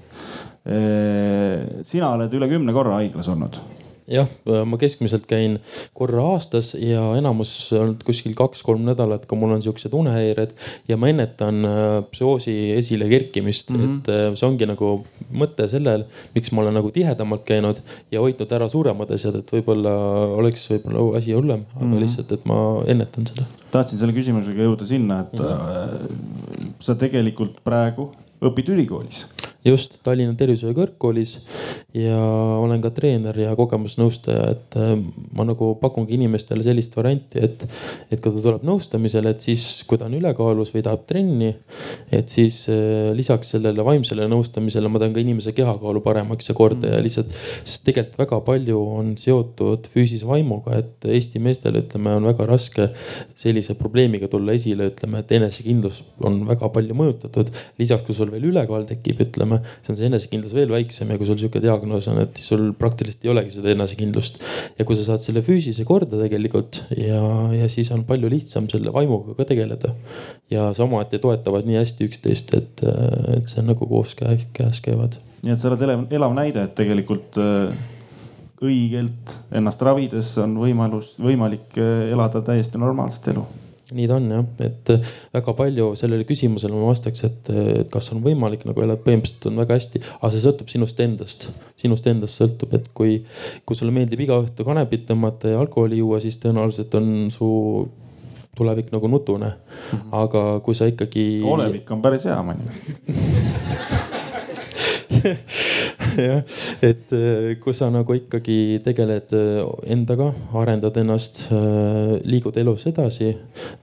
Äh, sina oled üle kümne korra haiglas olnud jah, ma keskmiselt käin korra aastas ja enamus on kuskil kaks-kolm nädalat, kui mul on siuksed unehäired ja ma ennetan äh, psühhoosi esile kerkimist mm, -hmm. et äh, see ongi nagu mõte sellel, miks ma olen nagu tihedamalt käinud ja hoidnud ära suuremad asjad, et võib-olla oleks võib-olla asi hullem, aga mm -hmm. lihtsalt, et ma ennetan seda. tahtsin selle küsimusega jõuda sinna, et mm -hmm. sa tegelikult praegu õpid ülikoolis just Tallinna Tervishoiu Kõrgkoolis ja olen ka treener ja kogemusnõustaja, et äh, ma nagu pakungi inimestele sellist varianti, et, et kui ta tuleb nõustamisele, et siis kui ta on ülekaalus või tahab trenni, et siis äh, lisaks sellele vaimsele nõustamisele ma teen ka inimese kehakaalu paremaks ja korda ja lihtsalt, sest tegelikult väga palju on seotud füüsilise vaimuga, et Eesti meestel ütleme, on väga raske sellise probleemiga tulla esile, ütleme, et enesekindlus on väga palju mõjutatud. lisaks, kui sul veel ülekaal tekib, ütleme siis on see enesekindlus veel väiksem ja kui sul sihuke diagnoos on, et sul praktiliselt ei olegi seda enesekindlust. ja kui sa saad selle füüsilise korda tegelikult ja, ja siis on palju lihtsam selle vaimuga ka tegeleda. ja sa omaette toetavad nii hästi üksteist, et, et see on nagu koos käes, käes käivad. nii et sa oled elav, elav näide, et tegelikult äh, õigelt ennast ravides on võimalus, võimalik äh, elada täiesti normaalset elu nii ta on jah, et äh, väga palju sellele küsimusele ma vastaks, et, et kas on võimalik nagu elada, põhimõtteliselt on väga hästi, aga see sõltub sinust endast. sinust endast sõltub, et kui, kui sulle meeldib iga õhtu kanepit tõmmata ja alkoholi juua, siis tõenäoliselt on su tulevik nagu nutune. Mhm. aga kui sa ikkagi. olevik on päris hea muidugi <laughs> <laughs> jah, et äh, kui sa nagu ikkagi tegeled äh, endaga, arendad ennast, äh, liigud elus edasi,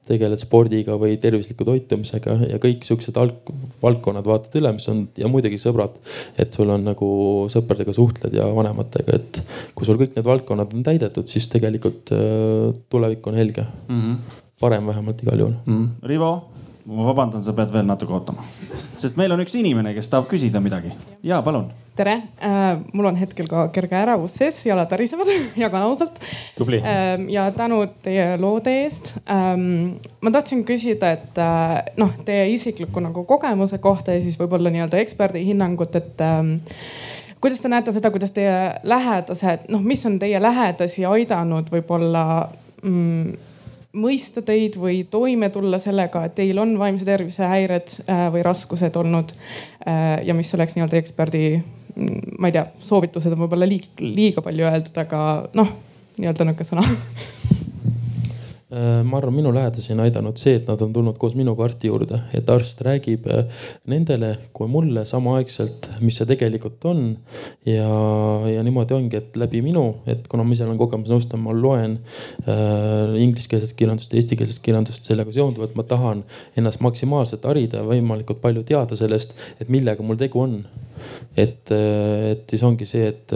tegeled spordiga või tervisliku toitumisega ja kõik siuksed valdkonnad vaatad üle, mis on ja muidugi sõbrad. et sul on nagu sõpradega suhtled ja vanematega, et kui sul kõik need valdkonnad on täidetud, siis tegelikult tulevik on helge mm. -hmm. parem vähemalt igal juhul mm. -hmm. Rivo ma vabandan, sa pead veel natuke ootama, sest meil on üks inimene, kes tahab küsida midagi. ja palun. tere äh,, mul on hetkel ka kerge ärevus sees, jalad värisevad <laughs> jagan ausalt. tubli äh,. ja tänud teie loode eest ähm,. ma tahtsin küsida, et äh, noh, teie isikliku nagu kogemuse kohta ja siis võib-olla nii-öelda eksperdi hinnangut, et ähm, kuidas te näete seda, kuidas teie lähedased, noh, mis on teie lähedasi aidanud võib-olla mm, mõista teid või toime tulla sellega, et teil on vaimse tervise häired äh, või raskused olnud äh, ja mis oleks nii-öelda eksperdi, mm, ma ei tea, soovitused on võib-olla liig, liiga palju öeldud, aga noh, nii-öelda nihuke sõna <laughs> ma arvan, minu lähedasi on aidanud see, et nad on tulnud koos minuga arsti juurde, et arst räägib äh, nendele kui mulle samaaegselt, mis see tegelikult on. ja, ja niimoodi ongi, et läbi minu, et kuna ma ise olen kogemusnõustaja, ma loen äh, ingliskeelset kirjandust, eestikeelset kirjandust sellega seonduvalt, ma tahan ennast maksimaalselt harida ja võimalikult palju teada sellest, et millega mul tegu on. et, äh, et siis ongi see, et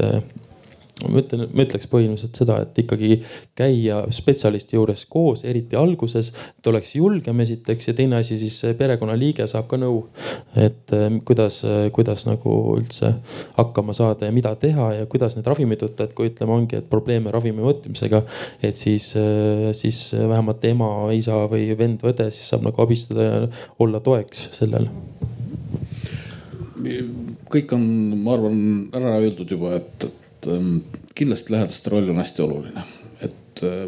ma ütlen, ma ütleks põhimõtteliselt seda, et ikkagi käia spetsialisti juures koos, eriti alguses, et oleks julgem esiteks ja teine asi siis perekonnaliige saab ka nõu. et eh, kuidas, kuidas nagu üldse hakkama saada ja mida teha ja kuidas neid ravimeid võtta, et kui ütleme, ongi, et probleeme ravimi võtmisega. et siis, eh, siis vähemalt ema, isa või vend või õde siis saab nagu abistada ja olla toeks sellele kõik on, ma arvan, ära öeldud juba, et, et ähm, kindlasti lähedaste roll on hästi oluline, et äh,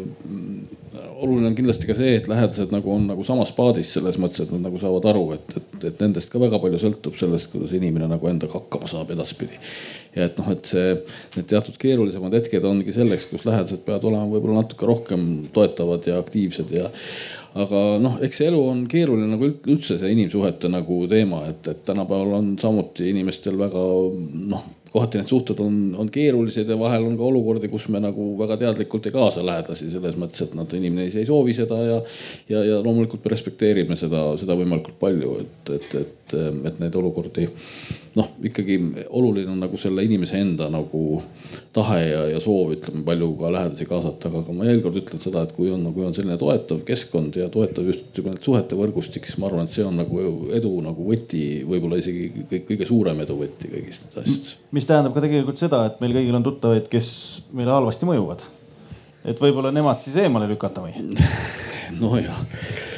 oluline on kindlasti ka see, et lähedased nagu on nagu samas paadis selles mõttes, et nad nagu saavad aru, et, et, et nendest ka väga palju sõltub sellest, kuidas inimene nagu endaga hakkama saab edaspidi. ja et noh, et see, need teatud keerulisemad hetked ongi selleks, kus lähedased peavad olema võib-olla natuke rohkem toetavad ja aktiivsed ja aga noh, eks see elu on keeruline nagu üldse see inimsuhete nagu teema, et, et tänapäeval on samuti inimestel väga noh, kohati need suhted on, on keerulised ja vahel on ka olukordi, kus me nagu väga teadlikult ei kaasa lähedasi selles mõttes, et nad, inimene ise ei soovi seda ja. ja, ja loomulikult me respekteerime seda, seda võimalikult palju, et, et, et, et neid olukordi noh, ikkagi oluline on nagu selle inimese enda nagu tahe ja, ja soov, ütleme palju ka lähedasi kaasata, aga ma veel kord ütlen seda, et kui on, kui on selline toetav keskkond ja toetav just nimelt suhete võrgustik, siis ma arvan, et see on nagu edu nagu võti, võib-olla isegi kõik, kõige suurem edu võti kõigist nendest asjadest. mis tähendab ka tegelikult seda, et meil kõigil on tuttavaid, kes meile halvasti mõjuvad. et võib-olla nemad siis eemale lükata või? <laughs> nojah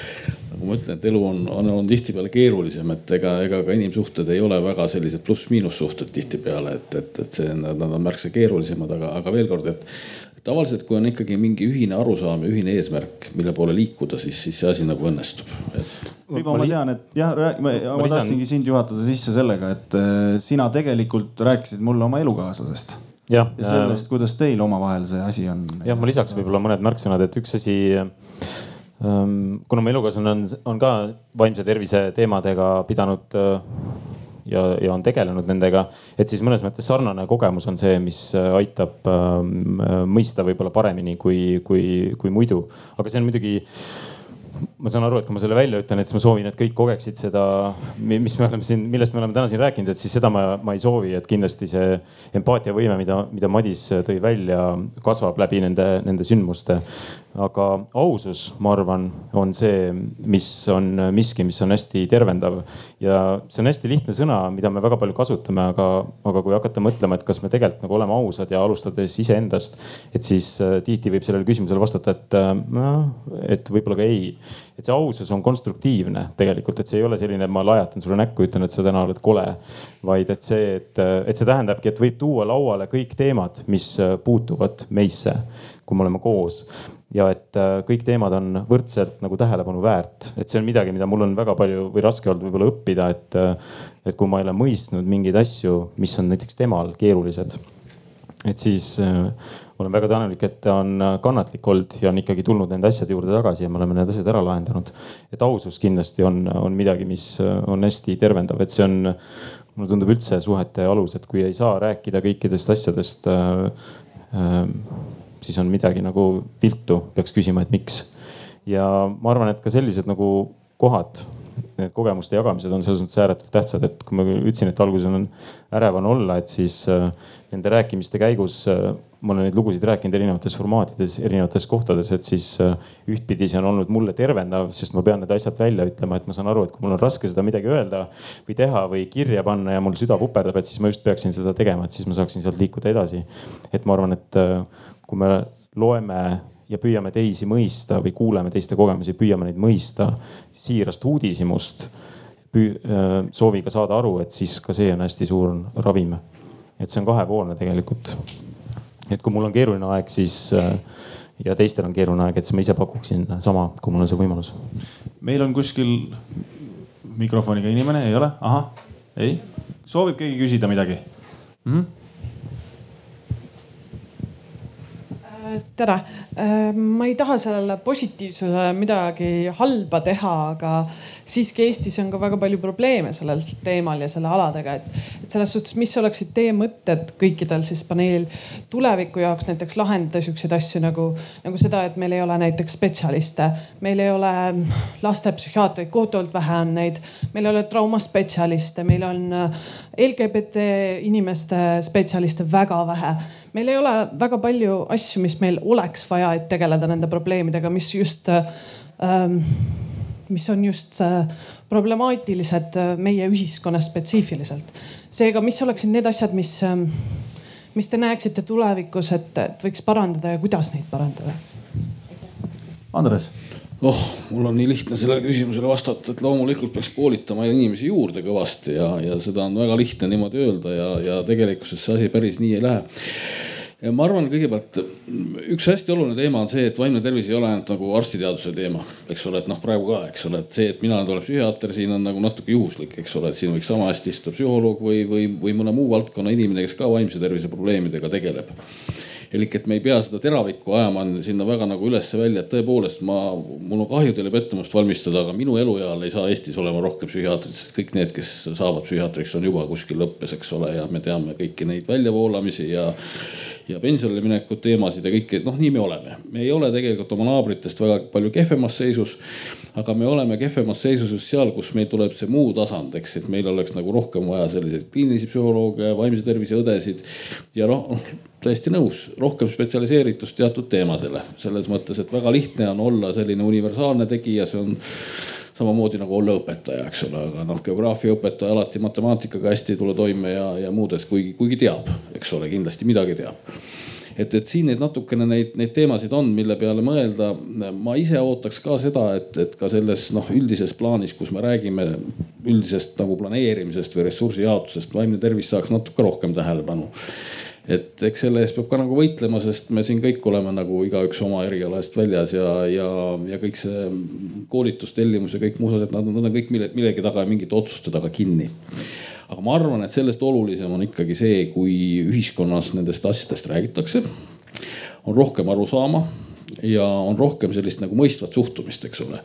nagu ma ütlen, et elu on, on, on tihtipeale keerulisem, et ega, ega ka inimsuhted ei ole väga sellised pluss-miinus suhted tihtipeale, et, et, et see, nad on märksa keerulisemad, aga, aga veel kord, et tavaliselt, kui on ikkagi mingi ühine arusaam ja ühine eesmärk, mille poole liikuda, siis, siis see asi nagu õnnestub et.... Rivo, ma tean, et jah, ma, ma, ma tahtsingi sind juhatada sisse sellega, et äh, sina tegelikult rääkisid mulle oma elukaaslasest ja, ja sellest, kuidas teil omavahel see asi on. jah, ma lisaks võib-olla mõned märksõnad, et üks asi kuna mu elukaaslane on, on ka vaimse tervise teemadega pidanud äh, ja, ja on tegelenud nendega, et siis mõnes mõttes sarnane kogemus on see, mis äh, aitab ähm, äh, mõista võib-olla paremini kui, kui, kui muidu. aga see on muidugi ma saan aru, et kui ma selle välja ütlen, et siis ma soovin, et kõik kogeksid seda, mis me oleme siin, millest me oleme täna siin rääkinud, et siis seda ma, ma ei soovi, et kindlasti see empaatiavõime, mida, mida Madis tõi välja, kasvab läbi nende, nende sündmuste. Aga ausus, ma arvan, on see, mis on miski, mis on hästi tervendav ja see on hästi lihtne sõna, mida me väga palju kasutame, aga, aga kui hakata mõtlema, et kas me tegelikult nagu oleme ausad ja alustades iseendast, et siis äh, tihti võib sellele küsimusele vastata, et äh, noh, et võib-olla ka ei et see ausus on konstruktiivne tegelikult, et see ei ole selline, et ma lajatan sulle näkku, ütlen, et sa täna oled kole. vaid et see, et, et see tähendabki, et võib tuua lauale kõik teemad, mis puutuvad meisse, kui me oleme koos ja et äh, kõik teemad on võrdselt nagu tähelepanu väärt, et see on midagi, mida mul on väga palju või raske olnud võib-olla õppida, et, äh, et kui ma ei ole mõistnud mingeid asju, mis on näiteks temal keerulised, et siis äh, olen väga tänulik, et ta on kannatlik olnud ja on ikkagi tulnud nende asjade juurde tagasi ja me oleme need asjad ära lahendanud. et ausus kindlasti on, on midagi, mis on hästi tervendav, et see on, mulle tundub üldse suhete alus, et kui ei saa rääkida kõikidest asjadest äh,. Äh, siis on midagi nagu viltu, peaks küsima, et miks. ja ma arvan, et ka sellised nagu kohad need kogemuste jagamised on selles mõttes ääretult tähtsad, et kui ma ütlesin, et alguses on ärev on olla, et siis äh, nende rääkimiste käigus äh, ma olen neid lugusid rääkinud erinevates formaatides, erinevates kohtades, et siis äh, ühtpidi see on olnud mulle tervendav, sest ma pean need asjad välja ütlema, et ma saan aru, et kui mul on raske seda midagi öelda või teha või kirja panna ja mul süda puperdab, et siis ma just peaksin seda tegema, et siis ma saaksin sealt liikuda edasi. et ma arvan, et kui me loeme ja püüame teisi mõista või kuuleme teiste kogemusi, püüame neid mõista siirast uudishimust, sooviga saada aru, et siis ka see on hästi suur ravim. et see on kahepoolne tegelikult et kui mul on keeruline aeg, siis äh, ja teistel on keeruline aeg, et siis ma ise pakuksin sama, kui mul on see võimalus. meil on kuskil mikrofoniga inimene, ei ole? ahah, ei. soovib keegi küsida midagi mm? -hmm. Tere, äh, ma ei taha sellele positiivsusele midagi halba teha, aga siiski Eestis on ka väga palju probleeme sellel teemal ja selle aladega, et, et selles suhtes, mis oleksid teie mõtted kõikidel siis paneel tuleviku jaoks näiteks lahendada siukseid asju nagu, nagu seda, et meil ei ole näiteks spetsialiste, meil ei ole lastepsühhiaatreid, kohutavalt vähe on neid, meil ei ole traumaspetsialiste, meil on äh, LGBT inimeste spetsialiste väga vähe meil ei ole väga palju asju, mis meil oleks vaja, et tegeleda nende probleemidega, mis just ähm,, mis on just äh, problemaatilised äh, meie ühiskonnas spetsiifiliselt. seega, mis oleksid need asjad, mis ähm,, mis te näeksite tulevikus, et, võiks parandada ja kuidas neid parandada? Andres oh, mul on nii lihtne sellele küsimusele vastata, et loomulikult peaks koolitama inimesi juurde kõvasti ja, ja seda on väga lihtne niimoodi öelda ja, ja tegelikkuses see asi päris nii ei lähe. Ja ma arvan, kõigepealt üks hästi oluline teema on see, et vaimne tervis ei ole ainult nagu arstiteaduse teema, eks ole, et noh, praegu ka, eks ole, et see, et mina olen psühhiaater, siin on nagu natuke juhuslik, eks ole, et siin võiks sama hästi istuda psühholoog või, või, või mõne muu valdkonna inimene, kes ka vaimse tervise probleemidega tegeleb elik et me ei pea seda teravikku ajama sinna väga nagu üles-välja, et tõepoolest ma, mul on kahju teile pettumust valmistada, aga minu elueal ei saa Eestis olema rohkem psühhiaatrit, sest kõik need, kes saavad psühhiaatriks, on juba kuskil lõppes, eks ole, ja me teame kõiki neid väljavoolamisi ja ja pensionile minekut teemasid ja kõike, noh, nii me oleme. me ei ole tegelikult oma naabritest väga palju kehvemas seisus. aga me oleme kehvemas seisus just seal, kus meil tuleb see muu tasand, eks, et meil oleks nagu rohkem vaja selliseid kliinilisi psühholooge, vaimse tervise õdesid ja noh, täiesti nõus, rohkem spetsialiseeritust teatud teemadele. selles mõttes, et väga lihtne on olla selline universaalne tegija, see on samamoodi nagu olla õpetaja, eks ole, aga noh, geograafiaõpetaja alati matemaatikaga hästi ei tule toime ja, ja muudes, kuigi, kuigi teab, eks ole, kindlasti midagi teab et, et siin neid natukene neid, neid teemasid on, mille peale mõelda. ma ise ootaks ka seda, et, et ka selles noh, üldises plaanis, kus me räägime üldisest nagu planeerimisest või ressursi jaotusest, vaimne tervis saaks natuke rohkem tähelepanu et eks selle eest peab ka nagu võitlema, sest me siin kõik oleme nagu igaüks oma eriala eest väljas ja, ja, ja kõik see koolitustellimus ja kõik muud asjad, nad, nad on kõik mille, millegi taga ja mingite otsuste taga kinni. aga ma arvan, et sellest olulisem on ikkagi see, kui ühiskonnas nendest asjadest räägitakse, on rohkem arusaama ja on rohkem sellist nagu mõistvat suhtumist, eks ole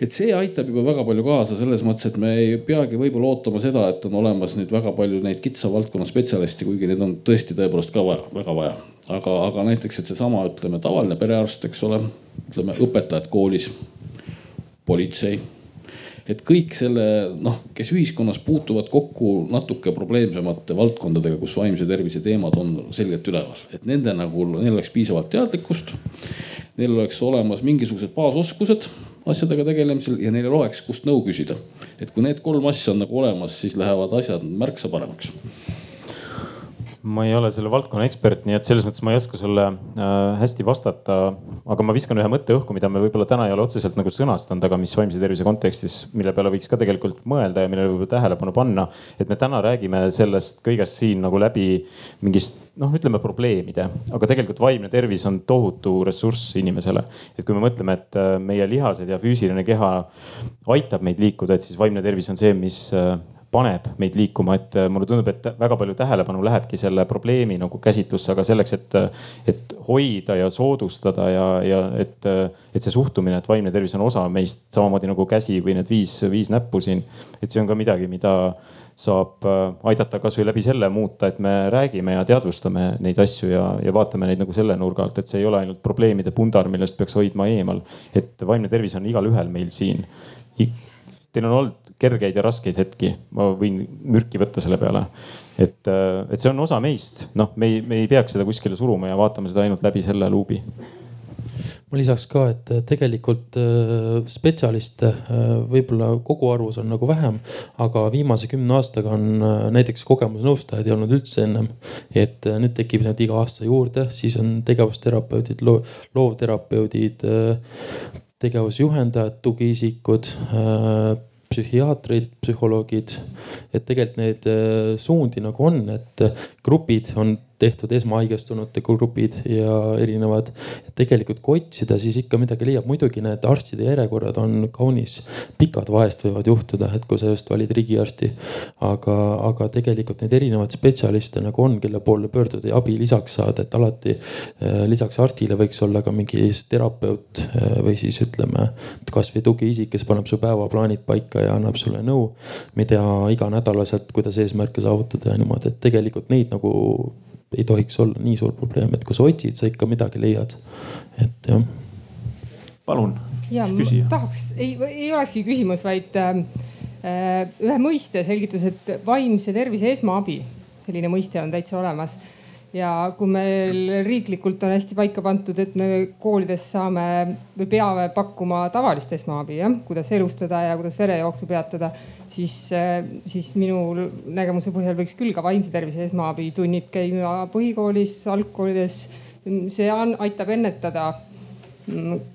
et see aitab juba väga palju kaasa selles mõttes, et me ei peagi võib-olla ootama seda, et on olemas nüüd väga palju neid kitsa valdkonna spetsialiste, kuigi neid on tõesti tõepoolest ka vaja, väga vaja. aga, aga näiteks, et seesama, ütleme tavaline perearst, eks ole, ütleme õpetajad koolis, politsei et kõik selle noh, kes ühiskonnas puutuvad kokku natuke probleemsemate valdkondadega, kus vaimse tervise teemad on selgelt üleval, et nende nagu, neil oleks piisavalt teadlikkust. Neil oleks olemas mingisugused baasoskused asjadega tegelemisel ja neil oleks, kust nõu küsida. et kui need kolm asja on nagu olemas, siis lähevad asjad märksa paremaks ma ei ole selle valdkonna ekspert, nii et selles mõttes ma ei oska sulle äh, hästi vastata. aga ma viskan ühe mõtte õhku, mida me võib-olla täna ei ole otseselt nagu sõnastanud, aga mis vaimse tervise kontekstis, mille peale võiks ka tegelikult mõelda ja millele võib-olla tähelepanu panna. et me täna räägime sellest kõigest siin nagu läbi mingist noh, ütleme probleemide, aga tegelikult vaimne tervis on tohutu ressurss inimesele. et kui me mõtleme, et äh, meie lihased ja füüsiline keha aitab meid liikuda, et siis vaimne tervis on see, mis äh, paneb meid liikuma, et äh, mulle tundub, et väga palju tähelepanu lähebki selle probleemi nagu käsitlusse, aga selleks, et, et hoida ja soodustada ja, ja et, et see suhtumine, et vaimne tervis on osa meist samamoodi nagu käsi või need viis, viis näppu siin. et see on ka midagi, mida saab äh, aidata kasvõi läbi selle muuta, et me räägime ja teadvustame neid asju ja, ja vaatame neid nagu selle nurga alt, et see ei ole ainult probleemide pundar, millest peaks hoidma eemal. et vaimne tervis on igalühel meil siin teil on olnud kergeid ja raskeid hetki, ma võin mürki võtta selle peale. et, et see on osa meist, noh, me ei, me ei peaks seda kuskile suruma ja vaatama seda ainult läbi selle luubi ma lisaks ka, et tegelikult äh, spetsialiste äh, võib-olla koguarvus on nagu vähem, aga viimase kümne aastaga on äh, näiteks kogemusnõustajaid ei olnud üldse ennem. et nüüd tekib neid iga aasta juurde, siis on tegevusterapeudid, loovterapeudid, tegevusjuhendajad, tugiisikud psühhiaatrid, psühholoogid, et tegelikult neid suundi nagu on, et grupid on tehtud esmahaigestunute grupid ja erinevad. tegelikult kui otsida, siis ikka midagi leiab, muidugi need arstide järjekorrad on kaunis pikad, vahest võivad juhtuda, et kui sa just valid riigiarsti. aga, aga tegelikult neid erinevaid spetsialiste nagu on, kelle poole pöörduda ja abi lisaks saada, et alati eh, lisaks arstile võiks olla ka mingi terapeut eh, või siis ütleme kasvõi tugiisik, kes paneb su päevaplaanid paika ja annab sulle nõu, mida iganädalaselt, kuidas eesmärke saavutada ja niimoodi, et tegelikult neid nagu ei tohiks olla nii suur probleem, et kui sa otsid, sa ikka midagi leiad. et jah. palun. ja tahaks, ei, ei olekski küsimus, vaid äh, ühe mõiste selgitus, et vaimse tervise esmaabi, selline mõiste on täitsa olemas ja kui meil riiklikult on hästi paika pandud, et me koolides saame või peame pakkuma tavalist esmaabi, jah, kuidas elustada ja kuidas verejooksu peatada, siis, siis minu nägemuse põhjal võiks küll ka vaimse tervise esmaabitunnid käima põhikoolis, algkoolides. see on, aitab ennetada,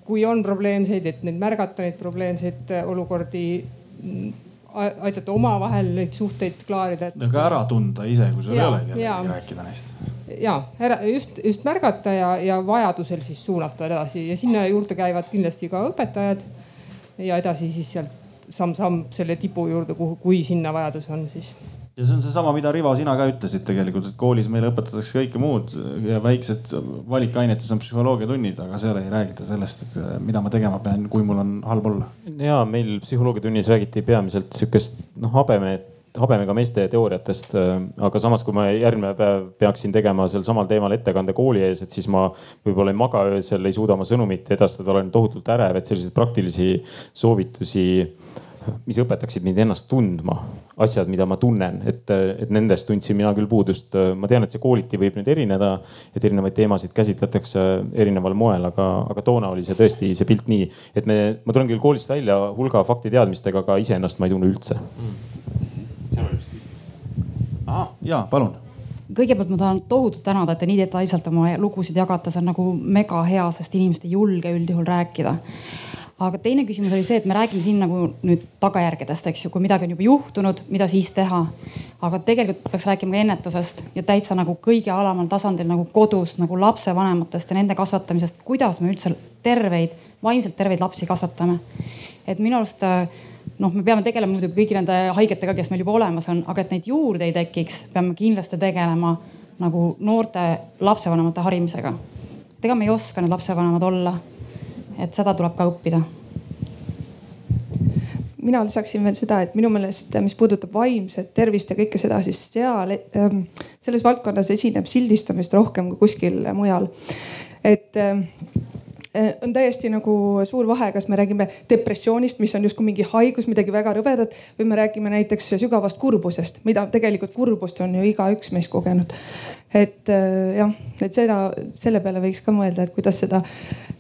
kui on probleemseid, et neid märgata, neid probleemseid olukordi aidata omavahel neid suhteid klaarida et.... aga ära tunda ise, kui sul ei ole kellegagi rääkida neist. Ja ära just, just märgata ja, ja vajadusel siis suunata edasi ja sinna juurde käivad kindlasti ka õpetajad. ja edasi siis sealt samm-samm selle tipu juurde, kuhu, kui sinna vajadus on siis ja see on seesama, mida Rivo, sina ka ütlesid tegelikult, et koolis meile õpetatakse kõike muud ja väiksed valikainetes on psühholoogiatunnid, aga seal ei räägita sellest, et mida ma tegema pean, kui mul on halb olla. ja meil psühholoogiatunnis räägiti peamiselt sihukest noh habeme, habemega meeste teooriatest. aga samas, kui ma järgmine päev peaksin tegema sel samal teemal ettekande kooli ees, et siis ma võib-olla ei maga öösel, ei suuda oma sõnumit edastada, olen tohutult ärev, et selliseid praktilisi soovitusi mis õpetaksid mind ennast tundma, asjad, mida ma tunnen, et, et nendest tundsin mina küll puudust. ma tean, et see kooliti võib nüüd erineda, et erinevaid teemasid käsitletakse erineval moel, aga, aga toona oli see tõesti see pilt nii, et me, ma tulen küll koolist välja hulga faktiteadmistega, aga iseennast ma ei tunne üldse mm.. Ahah, ja palun. Kõigepealt ma tahan tohutult tänada, et te nii detailselt oma lugusid jagate, see on nagu mega hea, sest inimesed ei julge üldjuhul rääkida. Aga teine küsimus oli see, et me räägime siin nagu nüüd tagajärgedest, eks ju, kui midagi on juba juhtunud, mida siis teha. aga tegelikult peaks rääkima ka ennetusest ja täitsa nagu kõige alamal tasandil nagu kodus nagu lapsevanematest ja nende kasvatamisest, kuidas me üldse terveid, vaimselt terveid lapsi kasvatame. et minu arust noh, me peame tegelema muidugi kõigi nende haigetega, kes meil juba olemas on, aga et neid juurde ei tekiks, peame kindlasti tegelema nagu noorte lapsevanemate harimisega. ega me ei oska need lapsevanemad olla et seda tuleb ka õppida mina lisaksin veel seda, et minu meelest, mis puudutab vaimset tervist ja kõike seda, siis seal ähm,, selles valdkonnas esineb sildistamist rohkem kui kuskil mujal. et ähm, äh, on täiesti nagu suur vahe, kas me räägime depressioonist, mis on justkui mingi haigus, midagi väga rõvedat või me räägime näiteks sügavast kurbusest, mida tegelikult kurbust on ju igaüks meist kogenud et äh, jah, et seda, selle peale võiks ka mõelda, et kuidas seda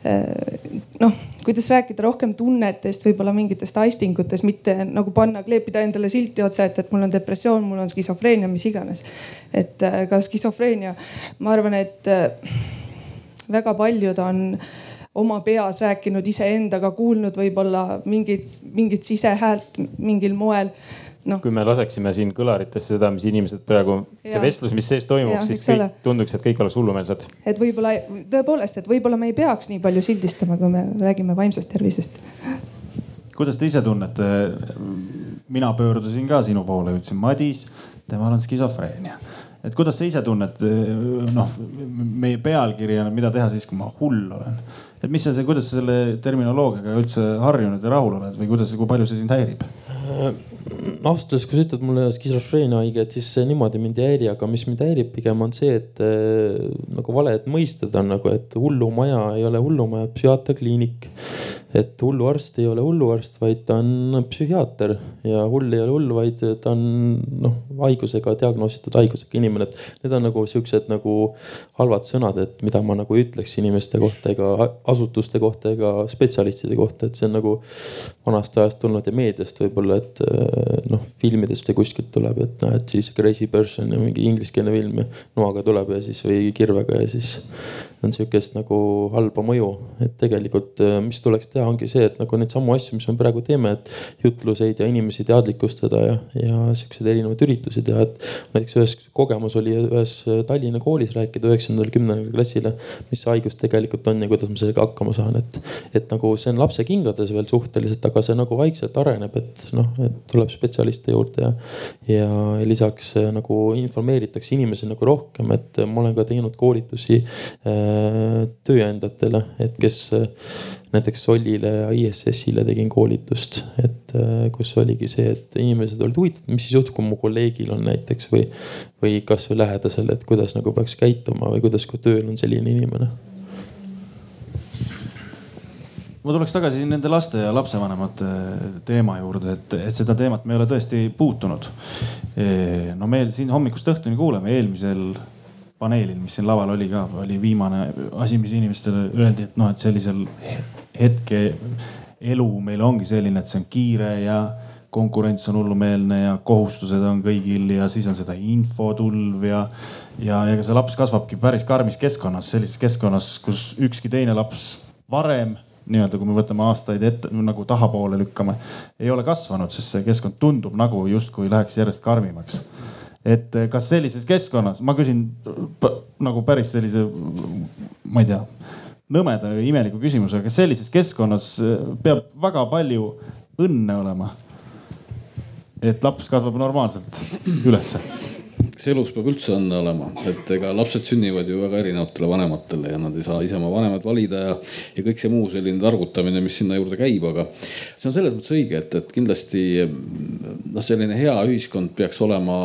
äh, noh, kuidas rääkida rohkem tunnetest, võib-olla mingitest aistingutest, mitte nagu panna, kleepida endale silti otsa, et, et mul on depressioon, mul on skisofreenia, mis iganes. et äh, ka skisofreenia, ma arvan, et väga paljud on oma peas rääkinud iseendaga, kuulnud võib-olla mingit, mingit sisehäält mingil moel no.. kui me laseksime siin kõlaritesse seda, mis inimesed praegu, see vestlus, mis sees toimuks, siis kõik ole. tunduks, et kõik oleks hullumeelsed. et võib-olla tõepoolest, et võib-olla me ei peaks nii palju sildistama, kui me räägime vaimsest tervisest. kuidas te ise tunnete? mina pöördusin ka sinu poole, ütlesin Madis, temal on skisofreenia et kuidas sa ise tunned, noh, meie pealkiri on, mida teha siis, kui ma hull olen. Et mis see, kuidas sa selle terminoloogiaga üldse harjunud ja rahul oled või kuidas, kui palju see sind häirib? ausalt öeldes, kui sa ütled mulle skisofreenia haige, et siis niimoodi mind ei häiri, aga mis mind häirib pigem on see, et äh, nagu valed mõisted on nagu, et hullumaja ei ole hullumaja, psühhiaaterkliinik. Et hulluarst ei ole hulluarst, vaid ta on psühhiaater. Ja hull ei ole hull, vaid ta on noh, haigusega, diagnoositud haigusega inimene, et need on nagu siuksed nagu halvad sõnad, et mida ma nagu ei ütleks inimeste kohta ega asutuste kohta ega spetsialistide kohta, et see on nagu vanast ajast tulnud ja meediast võib-olla, et äh, noh, filmidest või kuskilt tuleb, et noh, et siis crazy person ja mingi ingliskeelne film ja noaga tuleb ja siis või kirvega ja siis on sihukest nagu halba mõju. et tegelikult, äh, mis tuleks teha, ongi see, et nagu neid samu asju, mis me praegu teeme, et jutluseid ja inimesi teadlikustada ja, ja siukseid erinevaid üritusi teha, et näiteks ühes kogemus oli ühes Tallinna koolis rääkida üheksandale, kümnendale klassile, mis haigus tegelikult on ja kuidas ma sellega hakkama saan, et, et nagu see on lapse kingades veel suhteliselt, aga see nagu vaikselt areneb, et noh, et tuleb spetsialiste juurde ja, ja lisaks äh, nagu informeeritakse inimesi nagu rohkem, et ma olen ka teinud koolitusi äh, tööandjatele, et kes äh, näiteks Sollile ja ISS-ile tegin koolitust, et äh, kus oligi see, et inimesed olid huvitatud, mis siis juhtub, kui mu kolleegil on näiteks või, või kasvõi lähedasel, et kuidas nagu peaks käituma või kuidas, kui tööl on selline inimene ma tuleks tagasi nende laste ja lapsevanemate teema juurde, et, et seda teemat me ei ole tõesti puutunud. no me siin hommikust õhtuni kuuleme, eelmisel paneelil, mis siin laval oli ka, oli viimane asi, mis inimestele öeldi, et noh, et sellisel hetke elu meil ongi selline, et see on kiire ja konkurents on hullumeelne ja kohustused on kõigil ja siis on seda infotulv ja, ja ega see laps kasvabki päris karmis keskkonnas, sellises keskkonnas, kus ükski teine laps varem nii-öelda, kui me võtame aastaid ette nagu tahapoole lükkame, ei ole kasvanud, sest see keskkond tundub nagu justkui läheks järjest karmimaks. et eh, kas sellises keskkonnas, ma küsin nagu päris sellise, ma ei tea, nõmeda ja imeliku küsimuse, kas sellises keskkonnas eh, peab väga palju õnne olema? et laps kasvab normaalselt ülesse kas elus peab üldse õnne olema, et ega lapsed sünnivad ju väga erinevatele vanematele ja nad ei saa ise oma vanemat valida ja, ja kõik see muu selline targutamine, mis sinna juurde käib, aga see on selles mõttes õige, et, et kindlasti noh, selline hea ühiskond peaks olema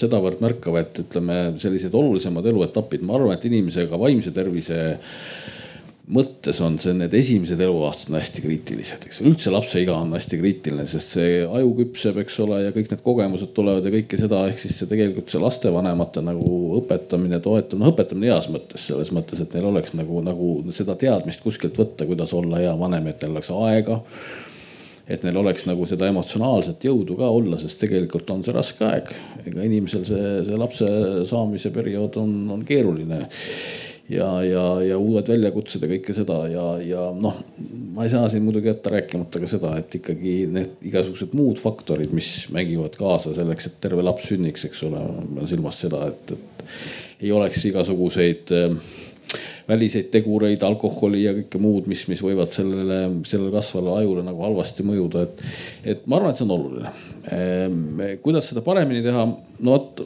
sedavõrd märkav, et ütleme, sellised olulisemad eluetapid, ma arvan, et inimesega vaimse tervise mõttes on see, need esimesed eluaastad on hästi kriitilised, eks ole, üldse lapse iga on hästi kriitiline, sest see aju küpseb, eks ole, ja kõik need kogemused tulevad ja kõike seda, ehk siis see tegelikult see lastevanemate nagu õpetamine, toetamine, noh õpetamine heas mõttes, selles mõttes, et neil oleks nagu, nagu seda teadmist kuskilt võtta, kuidas olla hea vanem, et neil oleks aega. Et neil oleks nagu seda emotsionaalset jõudu ka olla, sest tegelikult on see raske aeg. ega inimesel see, see lapse saamise periood on, on keeruline ja, ja, ja uued väljakutsed ja kõike seda ja, ja noh, ma ei saa siin muidugi jätta rääkimata ka seda, et ikkagi need igasugused muud faktorid, mis mängivad kaasa selleks, et terve laps sünniks, eks ole, ma pean silmas seda, et, et ei oleks igasuguseid äh, väliseid tegureid, alkoholi ja kõike muud, mis, mis võivad sellele, sellele kasvavale ajule nagu halvasti mõjuda, et. et ma arvan, et see on oluline. Ehm, kuidas seda paremini teha, no vot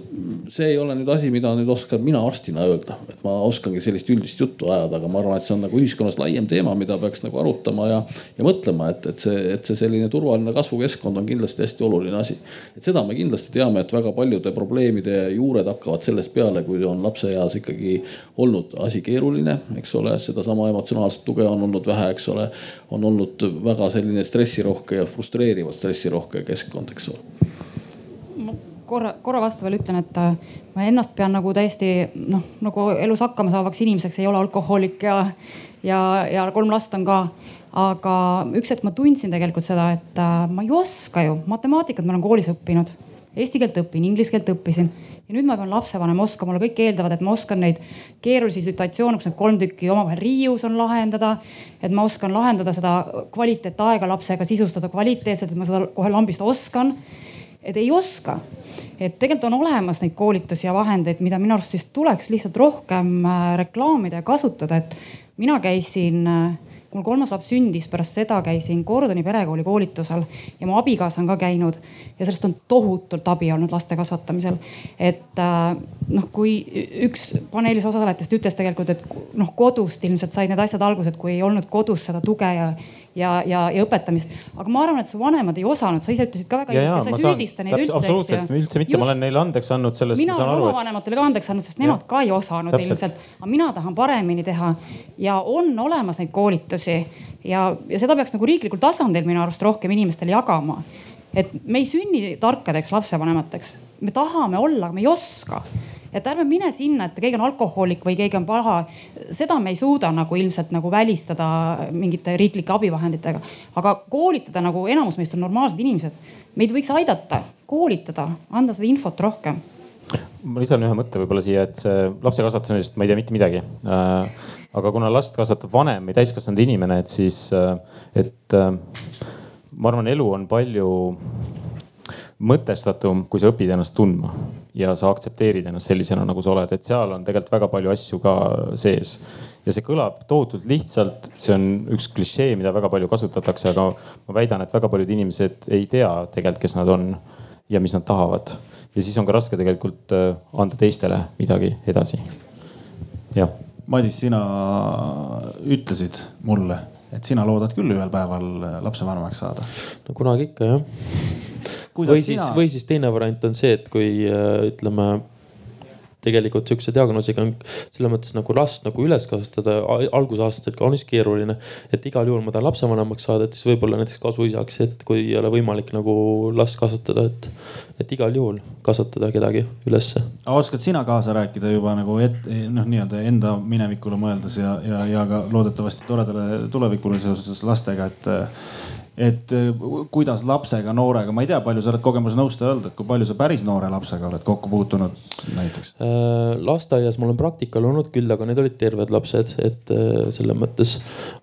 see ei ole nüüd asi, mida nüüd oskan mina arstina öelda, et ma oskangi sellist üldist juttu ajada, aga ma arvan, et see on nagu ühiskonnas laiem teema, mida peaks nagu arutama ja, ja mõtlema, et, et see, et see selline turvaline kasvukeskkond on kindlasti hästi oluline asi. et seda me kindlasti teame, et väga paljude probleemide juured hakkavad sellest peale, kui on lapseeas ikkagi olnud asi keeruline eks ole, sedasama emotsionaalset tuge on olnud vähe, eks ole. on olnud väga selline stressirohke ja frustreerivalt stressirohke keskkond, eks ole korra, korra vastu veel ütlen, et äh, ma ennast pean nagu täiesti noh, nagu elus hakkama saavaks inimeseks, ei ole alkohoolik ja, ja, ja kolm last on ka. aga üks hetk ma tundsin tegelikult seda, et äh, ma ei oska ju matemaatikat, ma olen koolis õppinud, eesti keelt õpin, inglise keelt õppisin ja nüüd ma pean lapsevanem oskama, mulle kõik eeldavad, et ma oskan neid keerulisi situatsioone, kus need kolm tükki omavahel riius on lahendada. et ma oskan lahendada seda kvaliteetaega lapsega, sisustada kvaliteetselt, et ma seda kohe lambist oskan. et ei oska, et tegelikult on olemas neid koolitusi ja vahendeid, mida minu arust siis tuleks lihtsalt rohkem äh, reklaamida ja kasutada, et mina käisin äh, kui mul kolmas laps sündis, pärast seda käisin Gordoni perekooli koolitusel ja mu abikaasa on ka käinud ja sellest on tohutult abi olnud laste kasvatamisel. et äh, noh, kui üks paneelis osalejatest ütles tegelikult, et noh, kodust ilmselt said need asjad alguse, et kui ei olnud kodus seda tuge ja, ja, ja, ja õpetamist. aga ma arvan, et su vanemad ei osanud, sa ise ütlesid ka väga õigesti, sa ei süüdista neid üldse. absoluutselt, üldse mitte, ma olen neile andeks andnud selles. mina olen oma vanematele ka andeks andnud, sest nemad ja. ka ei osanud Täpselt. ilmselt. aga mina tahan paremini teha ja on olemas neid koolitusi ja, ja seda peaks nagu riiklikul tasandil minu arust rohkem inimestele jagama et me ei sünni tarkadeks lapsevanemateks, me tahame olla, aga me ei oska et ärme mine sinna, et keegi on alkohoolik või keegi on paha. seda me ei suuda nagu ilmselt nagu välistada mingite riiklike abivahenditega, aga koolitada nagu enamus meist on normaalsed inimesed. meid võiks aidata, koolitada, anda seda infot rohkem ma lisan ühe mõtte võib-olla siia, et see lapse kasvatamisest ma ei tea mitte midagi äh,. aga kuna last kasvatab vanem või täiskasvanud inimene, et siis, äh, et äh, ma arvan, elu on palju mõtestatum, kui sa õpid ennast tundma ja sa aktsepteerid ennast sellisena, nagu sa oled, et seal on tegelikult väga palju asju ka sees. ja see kõlab tohutult lihtsalt, see on üks klišee, mida väga palju kasutatakse, aga ma väidan, et väga paljud inimesed ei tea tegelikult, kes nad on ja mis nad tahavad. ja siis on ka raske tegelikult äh, anda teistele midagi edasi. jah. Madis, sina ütlesid mulle, et sina loodad küll ühel päeval lapsevanemaks saada. no kunagi ikka jah või siis sina..., või siis teine variant on see, et kui äh, ütleme tegelikult sihukese diagnoosiga on selles mõttes nagu last nagu üles kasvatada algusaastatel kaunis keeruline. et igal juhul ma tahan lapsevanemaks saada, et siis võib-olla näiteks kasuisaks, et kui ei ole võimalik nagu last kasvatada, et, et igal juhul kasvatada kedagi ülesse. oskad sina kaasa rääkida juba nagu et noh, nii-öelda enda minevikule mõeldes ja, ja, ja ka loodetavasti toredale tulevikule seoses lastega, et et äh, kuidas lapsega, noorega, ma ei tea, palju sa oled kogemusnõustaja olnud, et kui palju sa päris noore lapsega oled kokku puutunud näiteks? Äh, lasteaias ma olen praktikal olnud küll, aga need olid terved lapsed, et äh, selles mõttes,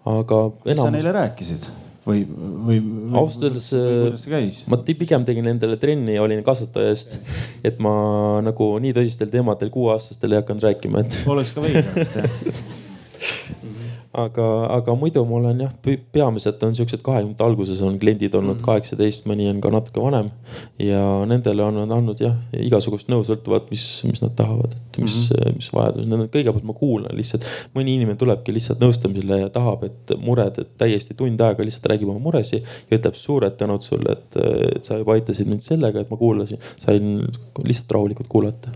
aga enamus.... sa neile rääkisid? või, või, või? ausalt öeldes ma pigem tegin endale trenni ja olin kasvataja eest. et ma nagu nii tõsistel teemadel kuueaastastele ei hakanud rääkima, et. oleks ka veider vist jah <laughs> aga, aga muidu ma olen jah, peamiselt on siuksed kahekümnendate alguses on kliendid olnud mm. kaheksateist, mõni on ka natuke vanem. ja nendele on nad andnud jah igasugust nõu sõltuvalt, mis, mis nad tahavad, et mis mm, -hmm. mis vajadus, need on kõigepealt ma kuulan lihtsalt. mõni inimene tulebki lihtsalt nõustamisele ja tahab, et mured, et täiesti tund aega lihtsalt räägib oma muresi ja ütleb suured tänud sulle, et, et sa juba aitasid mind sellega, et ma kuulasin, sain lihtsalt rahulikult kuulata.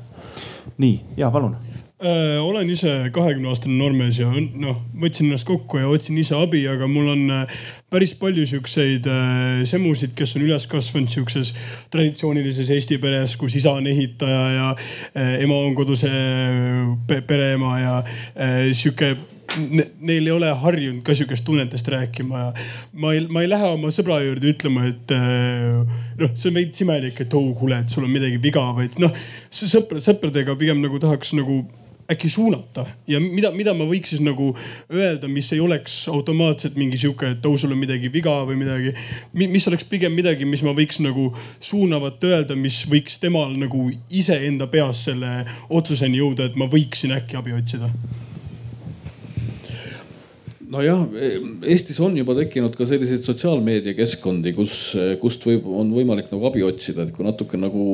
nii ja palun äh,? olen ise kahekümne aastane noormees ja noh, võtsin ennast kokku ja otsin ise abi, aga mul on äh, päris palju siukseid äh, semusid, kes on üles kasvanud siukses traditsioonilises Eesti peres, kus isa on ehitaja ja äh, ema on koduse äh, pereema ja äh, sihuke neil ei ole harjunud ka sihukest tunnetest rääkima ja ma ei, ma ei lähe oma sõbra juurde ütlema, et äh, noh, see on veits imelik, et oh kuule, et sul on midagi viga, vaid noh, sõpra, sõpradega pigem nagu tahaks nagu äkki suunata ja mida, mida ma võiks siis nagu öelda, mis ei oleks automaatselt mingi sihuke, et oh, sul on midagi viga või midagi. mis oleks pigem midagi, mis ma võiks nagu suunavat öelda, mis võiks temal nagu iseenda peas selle otsuseni jõuda, et ma võiksin äkki abi otsida nojah, Eestis on juba tekkinud ka selliseid sotsiaalmeediakeskkondi, kus, kust võib, on võimalik nagu abi otsida, et kui natuke nagu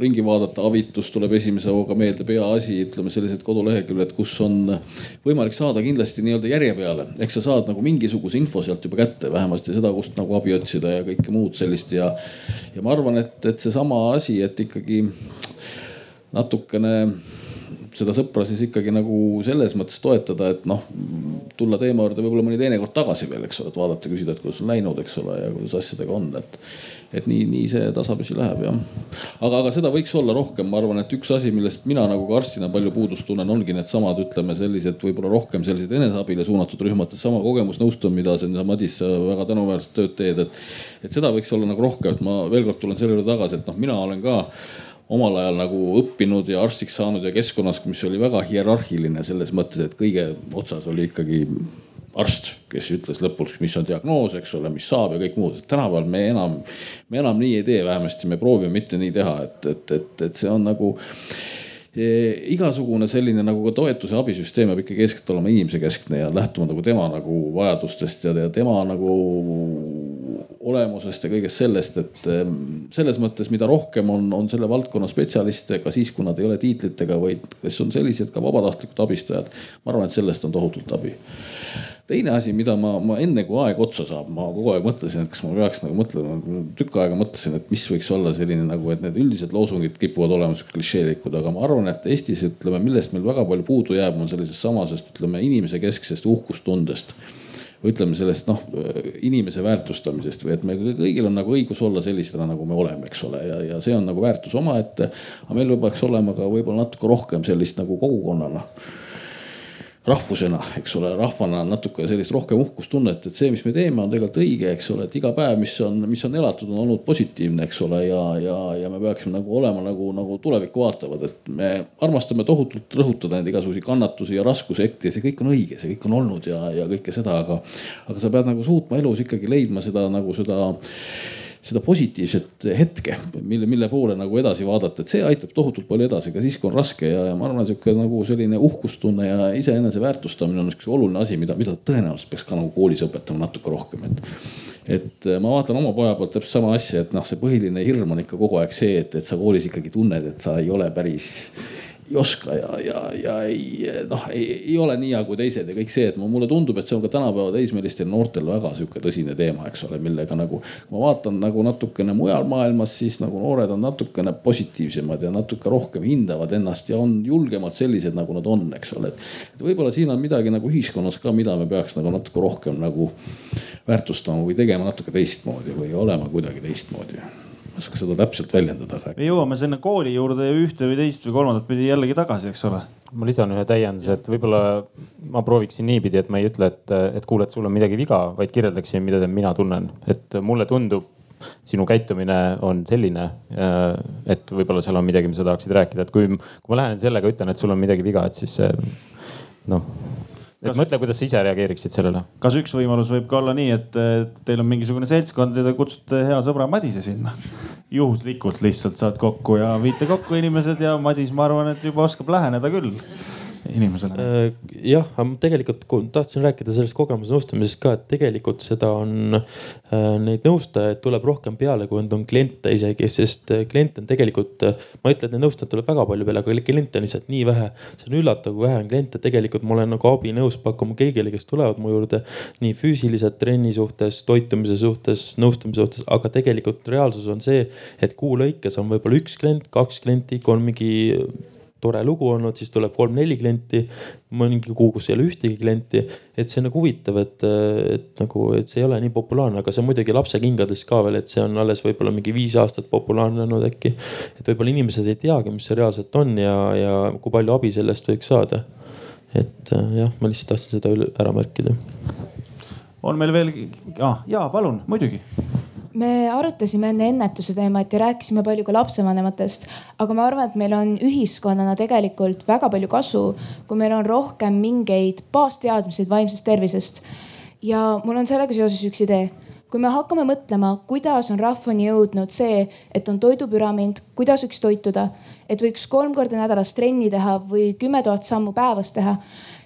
ringi vaadata, avitus tuleb esimese hooga meelde, peaasi, ütleme sellised koduleheküljed, kus on võimalik saada kindlasti nii-öelda järje peale. ehk sa saad nagu mingisuguse info sealt juba kätte, vähemasti seda, kust nagu abi otsida ja kõike muud sellist ja, ja ma arvan, et, et seesama asi, et ikkagi natukene seda sõpra siis ikkagi nagu selles mõttes toetada, et noh, tulla teema juurde võib-olla mõni teine kord tagasi veel, eks ole, et vaadata, küsida, et kuidas on läinud, eks ole, ja kuidas asjadega on, et et nii, nii see tasapisi läheb jah. aga, aga seda võiks olla rohkem, ma arvan, et üks asi, millest mina nagu ka arstina palju puudust tunnen, ongi needsamad, ütleme sellised võib-olla rohkem sellised eneseabile suunatud rühmad, sama kogemusnõustamine, mida sa Madis väga tänuväärset tööd teed, et. et seda võiks olla nagu rohkem, et ma veel kord tulen selle juurde tagasi, et noh, mina olen ka omal ajal nagu õppinud ja arstiks saanud ja keskkonnas, mis oli väga hierarhiline selles mõttes, et kõige otsas oli ikkagi arst, kes ütles lõpuks, mis on diagnoos, eks ole, mis saab ja kõik muud. tänapäeval me enam, me enam nii ei tee, vähemasti me proovime mitte nii teha, et, et, et, et see on nagu igasugune selline nagu ka toetuse abisüsteem peab ikkagi eeskätt olema inimese keskne ja lähtuma nagu tema nagu vajadustest ja, ja tema nagu olemusest ja kõigest sellest, et selles mõttes, mida rohkem on, on selle valdkonna spetsialiste, ka siis, kui nad ei ole tiitlitega, vaid kes on sellised ka vabatahtlikud abistajad. ma arvan, et sellest on tohutult abi teine asi, mida ma, ma enne kui aeg otsa saab, ma kogu aeg mõtlesin, et kas ma peaks nagu mõtlema, tükk aega mõtlesin, et mis võiks olla selline nagu, et need üldised loosungid kipuvad olema siuksed klišeelikud, aga ma arvan, et Eestis ütleme, millest meil väga palju puudu jääb, on sellisest samasest, ütleme inimese kesksest uhkustundest ütleme sellest noh, inimese väärtustamisest või et meil kõigil on nagu õigus olla sellisena, nagu me oleme, eks ole, ja, ja see on nagu väärtus omaette. aga meil peaks olema ka võib-olla natuke rohkem sellist nagu kogukonnana rahvusena, eks ole, rahvana natuke sellist rohkem uhkustunnet, et see, mis me teeme, on tegelikult õige, eks ole, et iga päev, mis on, mis on elatud, on olnud positiivne, eks ole, ja, ja, ja me peaksime nagu olema nagu, nagu tulevikku vaatavad, et me armastame tohutult rõhutada neid igasuguseid kannatusi ja raskusekti ja see kõik on õige, see kõik on olnud ja, ja kõike seda, aga, aga sa pead nagu suutma elus ikkagi leidma seda nagu seda seda positiivset hetke, mille, mille poole nagu edasi vaadata, et see aitab tohutult palju edasi ka siis, kui on raske ja, ja ma arvan, sihuke nagu selline uhkustunne ja iseenese väärtustamine on üks oluline asi, mida, mida tõenäoliselt peaks ka nagu koolis õpetama natuke rohkem, et et ma vaatan oma poja poolt täpselt sama asja, et noh, see põhiline hirm on ikka kogu aeg see, et, et sa koolis ikkagi tunned, et sa ei ole päris ei oska ja, ja, ja ei noh, ei, ei ole nii hea kui teised ja kõik see, et mulle tundub, et see on ka tänapäeva teismelistel noortel väga sihuke tõsine teema, eks ole, millega nagu. ma vaatan nagu natukene mujal maailmas, siis nagu noored on natukene positiivsemad ja natuke rohkem hindavad ennast ja on julgemad sellised, nagu nad on, eks ole. et võib-olla siin on midagi nagu ühiskonnas ka, mida me peaks nagu natuke rohkem nagu väärtustama või tegema natuke teistmoodi või olema kuidagi teistmoodi oska seda täpselt väljendada. me jõuame sinna kooli juurde ühte või teist või kolmandat pidi jällegi tagasi, eks ole. ma lisan ühe täienduse, et võib-olla ma prooviksin niipidi, et ma ei ütle, et, et kuule, et sul on midagi viga, vaid kirjeldaksin, mida mina tunnen, et mulle tundub sinu käitumine on selline, äh, et võib-olla seal on midagi, mis sa tahaksid rääkida, et kui, kui ma lähen sellega, ütlen, et sul on midagi viga, et siis noh et mõtle, kuidas sa ise reageeriksid sellele. kas üks võimalus võib ka olla nii, et teil on mingisugune seltskond ja te kutsute hea sõbra Madise sinna? juhuslikult lihtsalt saad kokku ja viite kokku inimesed ja Madis, ma arvan, et juba oskab läheneda küll inimesele? Äh, jah, aga tegelikult tahtsin rääkida sellest kogemuse nõustamisest ka, et tegelikult seda on, äh, neid nõustajaid tuleb rohkem peale, kui on kliente isegi, sest äh, kliente on tegelikult, ma ei ütle, et neid nõustajaid tuleb väga palju peale, aga kliente on lihtsalt nii vähe. see on üllatav, kui vähe on kliente, tegelikult ma olen nagu abinõus pakkuma kõigile, kes tulevad mu juurde nii füüsiliselt trenni suhtes, toitumise suhtes, nõustamise suhtes, aga tegelikult reaalsus on see, et kuu lõikes on võib-olla üks klient, kaks klienti, kui on mingi tore lugu olnud, siis tuleb kolm-neli klienti. mõni kuu, kus ei ole ühtegi klienti, et see on nagu huvitav, et, et nagu, et see ei ole nii populaarne, aga see on muidugi lapse kingades ka veel, et see on alles võib-olla mingi viis aastat populaarne olnud äkki. et võib-olla inimesed ei teagi, mis see reaalselt on ja, ja kui palju abi sellest võiks saada. et jah, ma lihtsalt tahtsin seda ära märkida. on meil veel ah,, jaa, palun, muidugi me arutasime enne ennetuse teemat ja rääkisime palju ka lapsevanematest, aga ma arvan, et meil on ühiskonnana tegelikult väga palju kasu, kui meil on rohkem mingeid baasteadmiseid vaimsest tervisest. ja mul on sellega seoses üks idee kui me hakkame mõtlema, kuidas on rahvani jõudnud see, et on toidupüramiid, kuidas võiks toituda, et võiks kolm korda nädalas trenni teha või kümme tuhat sammu päevas teha,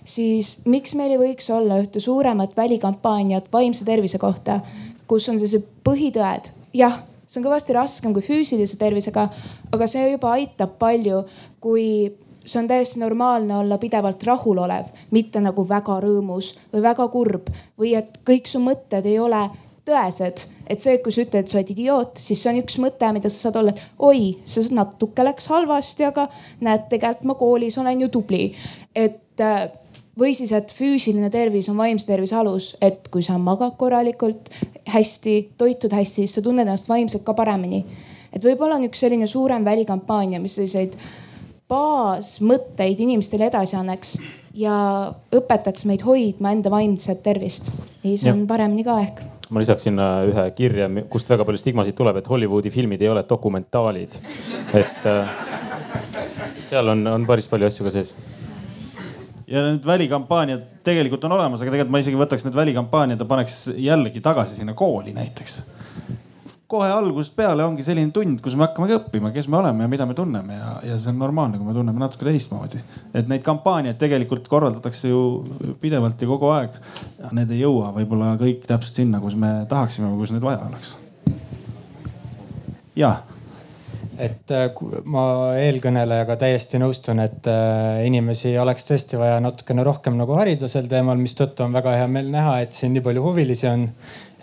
siis miks meil ei võiks olla ühte suuremat välikampaaniat vaimse tervise kohta, kus on sellised põhitõed. jah, see on kõvasti raskem kui füüsilise tervisega, aga see juba aitab palju, kui see on täiesti normaalne olla pidevalt rahulolev, mitte nagu väga rõõmus või väga kurb või et kõik su mõtted ei ole tõesed, et see, kui sa ütled, et sa oled idioot, siis see on üks mõte, mida sa saad olla, et oi, see natuke läks halvasti, aga näed, tegelikult ma koolis olen ju tubli. et äh, või siis, et füüsiline tervis on vaimse tervise alus, et kui sa magad korralikult, hästi, toitud hästi, siis sa tunned ennast vaimselt ka paremini. et võib-olla on üks selline suurem välikampaania, mis selliseid baasmõtteid inimestele edasi annaks ja õpetaks meid hoidma enda vaimset tervist. siis on paremini ka ehk ma lisaks sinna ühe kirja, kust väga palju stigmasid tuleb, et Hollywoodi filmid ei ole dokumentaalid. et äh, seal on, on päris palju asju ka sees ja need välikampaaniad tegelikult on olemas, aga tegelikult ma isegi võtaks need välikampaaniad ja paneks jällegi tagasi sinna kooli näiteks. kohe algusest peale ongi selline tund, kus me hakkamegi õppima, kes me oleme ja mida me tunneme ja, ja see on normaalne, kui me tunneme natuke teistmoodi. et neid kampaaniaid tegelikult korraldatakse ju pidevalt ja kogu aeg. Need ei jõua võib-olla kõik täpselt sinna, kus me tahaksime või kus neid vaja oleks. jah et äh, ma eelkõnelejaga täiesti nõustun, et äh, inimesi oleks tõesti vaja natukene rohkem nagu harida sel teemal, mistõttu on väga hea meel näha, et siin nii palju huvilisi on.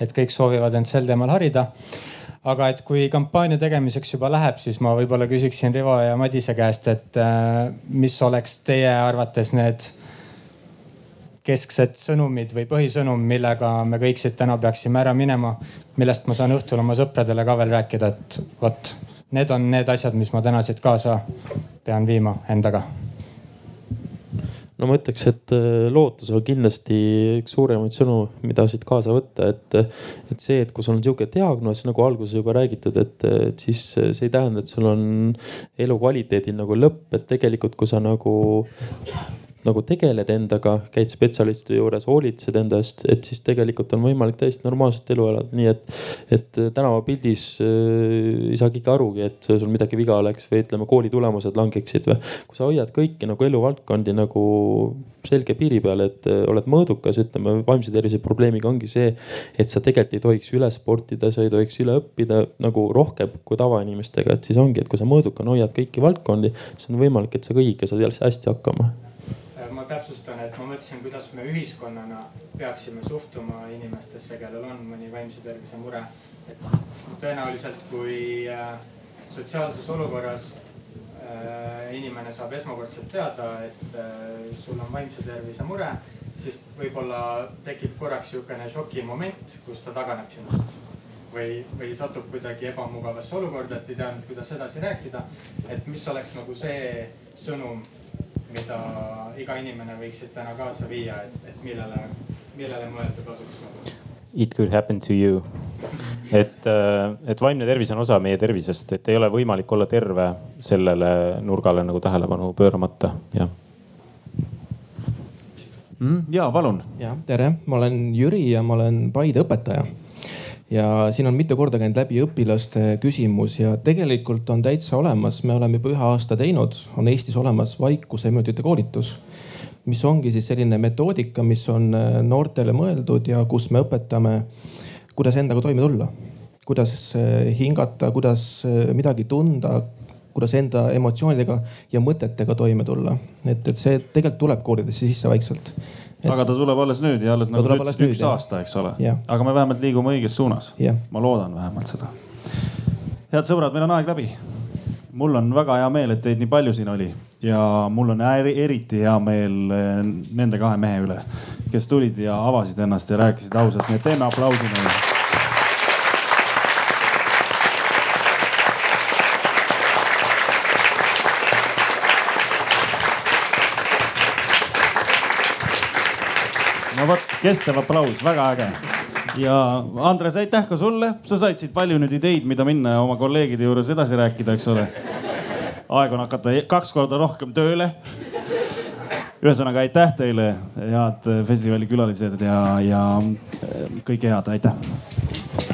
et kõik soovivad end sel teemal harida. aga et kui kampaania tegemiseks juba läheb, siis ma võib-olla küsiksin Rivo ja Madise käest, et äh, mis oleks teie arvates need kesksed sõnumid või põhisõnum, millega me kõik siit täna peaksime ära minema, millest ma saan õhtul oma sõpradele ka veel rääkida, et vot need on need asjad, mis ma täna siit kaasa pean viima endaga. no ma ütleks, et äh, lootus on kindlasti üks suuremaid sõnu, mida siit kaasa võtta, et, et see, et kui sul on sihuke diagnoos, nagu alguses juba räägitud, et, et siis see ei tähenda, et sul on elukvaliteedil nagu lõpp, et tegelikult, kui sa nagu nagu tegeled endaga, käid spetsialisti juures, hoolitsed enda eest, et siis tegelikult on võimalik täiesti normaalset elu elada, nii et, et tänavapildis äh, ei saa keegi arugi, et sul midagi viga oleks või ütleme, kooli tulemused langeksid või. kui sa hoiad kõiki nagu eluvaldkondi nagu selge piiri peal, et äh, oled mõõdukas, ütleme vaimse tervise probleemiga ongi see, et sa tegelikult ei tohiks üle sportida, sa ei tohiks üle õppida nagu rohkem kui tavainimestega, et siis ongi, et kui sa mõõdukana hoiad kõiki valdkondi, siis on võimalik, et sa kõigiga saad hästi hakkama. ma täpsustan, et ma mõtlesin, kuidas me ühiskonnana peaksime suhtuma inimestesse, kellel on mõni vaimse tervise mure. et tõenäoliselt, kui äh, sotsiaalses olukorras äh, inimene saab esmakordselt teada, et äh, sul on vaimse tervise mure, siis võib-olla tekib korraks niisugune šokimoment, kus ta taganeb sinust või, või satub kuidagi ebamugavasse olukorda, et ei tea nüüd, kuidas edasi rääkida. et mis oleks nagu see sõnum mida iga inimene võiks siit täna kaasa viia, et, et millele, millele mõelda tasuks nagu? It could happen to you. et, et vaimne tervis on osa meie tervisest, et ei ole võimalik olla terve sellele nurgale nagu tähelepanu pööramata, jah mm,. ja palun. ja tere, ma olen Jüri ja ma olen Paide õpetaja ja siin on mitu korda käinud läbi õpilaste küsimus ja tegelikult on täitsa olemas, me oleme juba ühe aasta teinud, on Eestis olemas vaikuseminutite koolitus. mis ongi siis selline metoodika, mis on äh, noortele mõeldud ja kus me õpetame, kuidas endaga toime tulla. kuidas äh, hingata, kuidas äh, midagi tunda, kuidas enda emotsioonidega ja mõtetega toime tulla. et, et see tegelikult tuleb koolidesse sisse vaikselt. Aga ta tuleb alles nüüd ja alles nagu sa ütlesid, üks nüüd, aasta, eks ole. aga me vähemalt liigume õiges suunas. ma loodan vähemalt seda. head sõbrad, meil on aeg läbi. mul on väga hea meel, et teid nii palju siin oli ja mul on eriti hea meel eh, nende kahe mehe üle, kes tulid ja avasid ennast ja rääkisid ausalt, nii et teeme aplausi neile no vot, kestev aplaus, väga äge. ja Andres, aitäh ka sulle, sa said siit palju nüüd ideid, mida minna oma kolleegide juures edasi rääkida, eks ole. aeg on hakata kaks korda rohkem tööle. ühesõnaga aitäh teile, head festivali külalised ja, ja kõike head, aitäh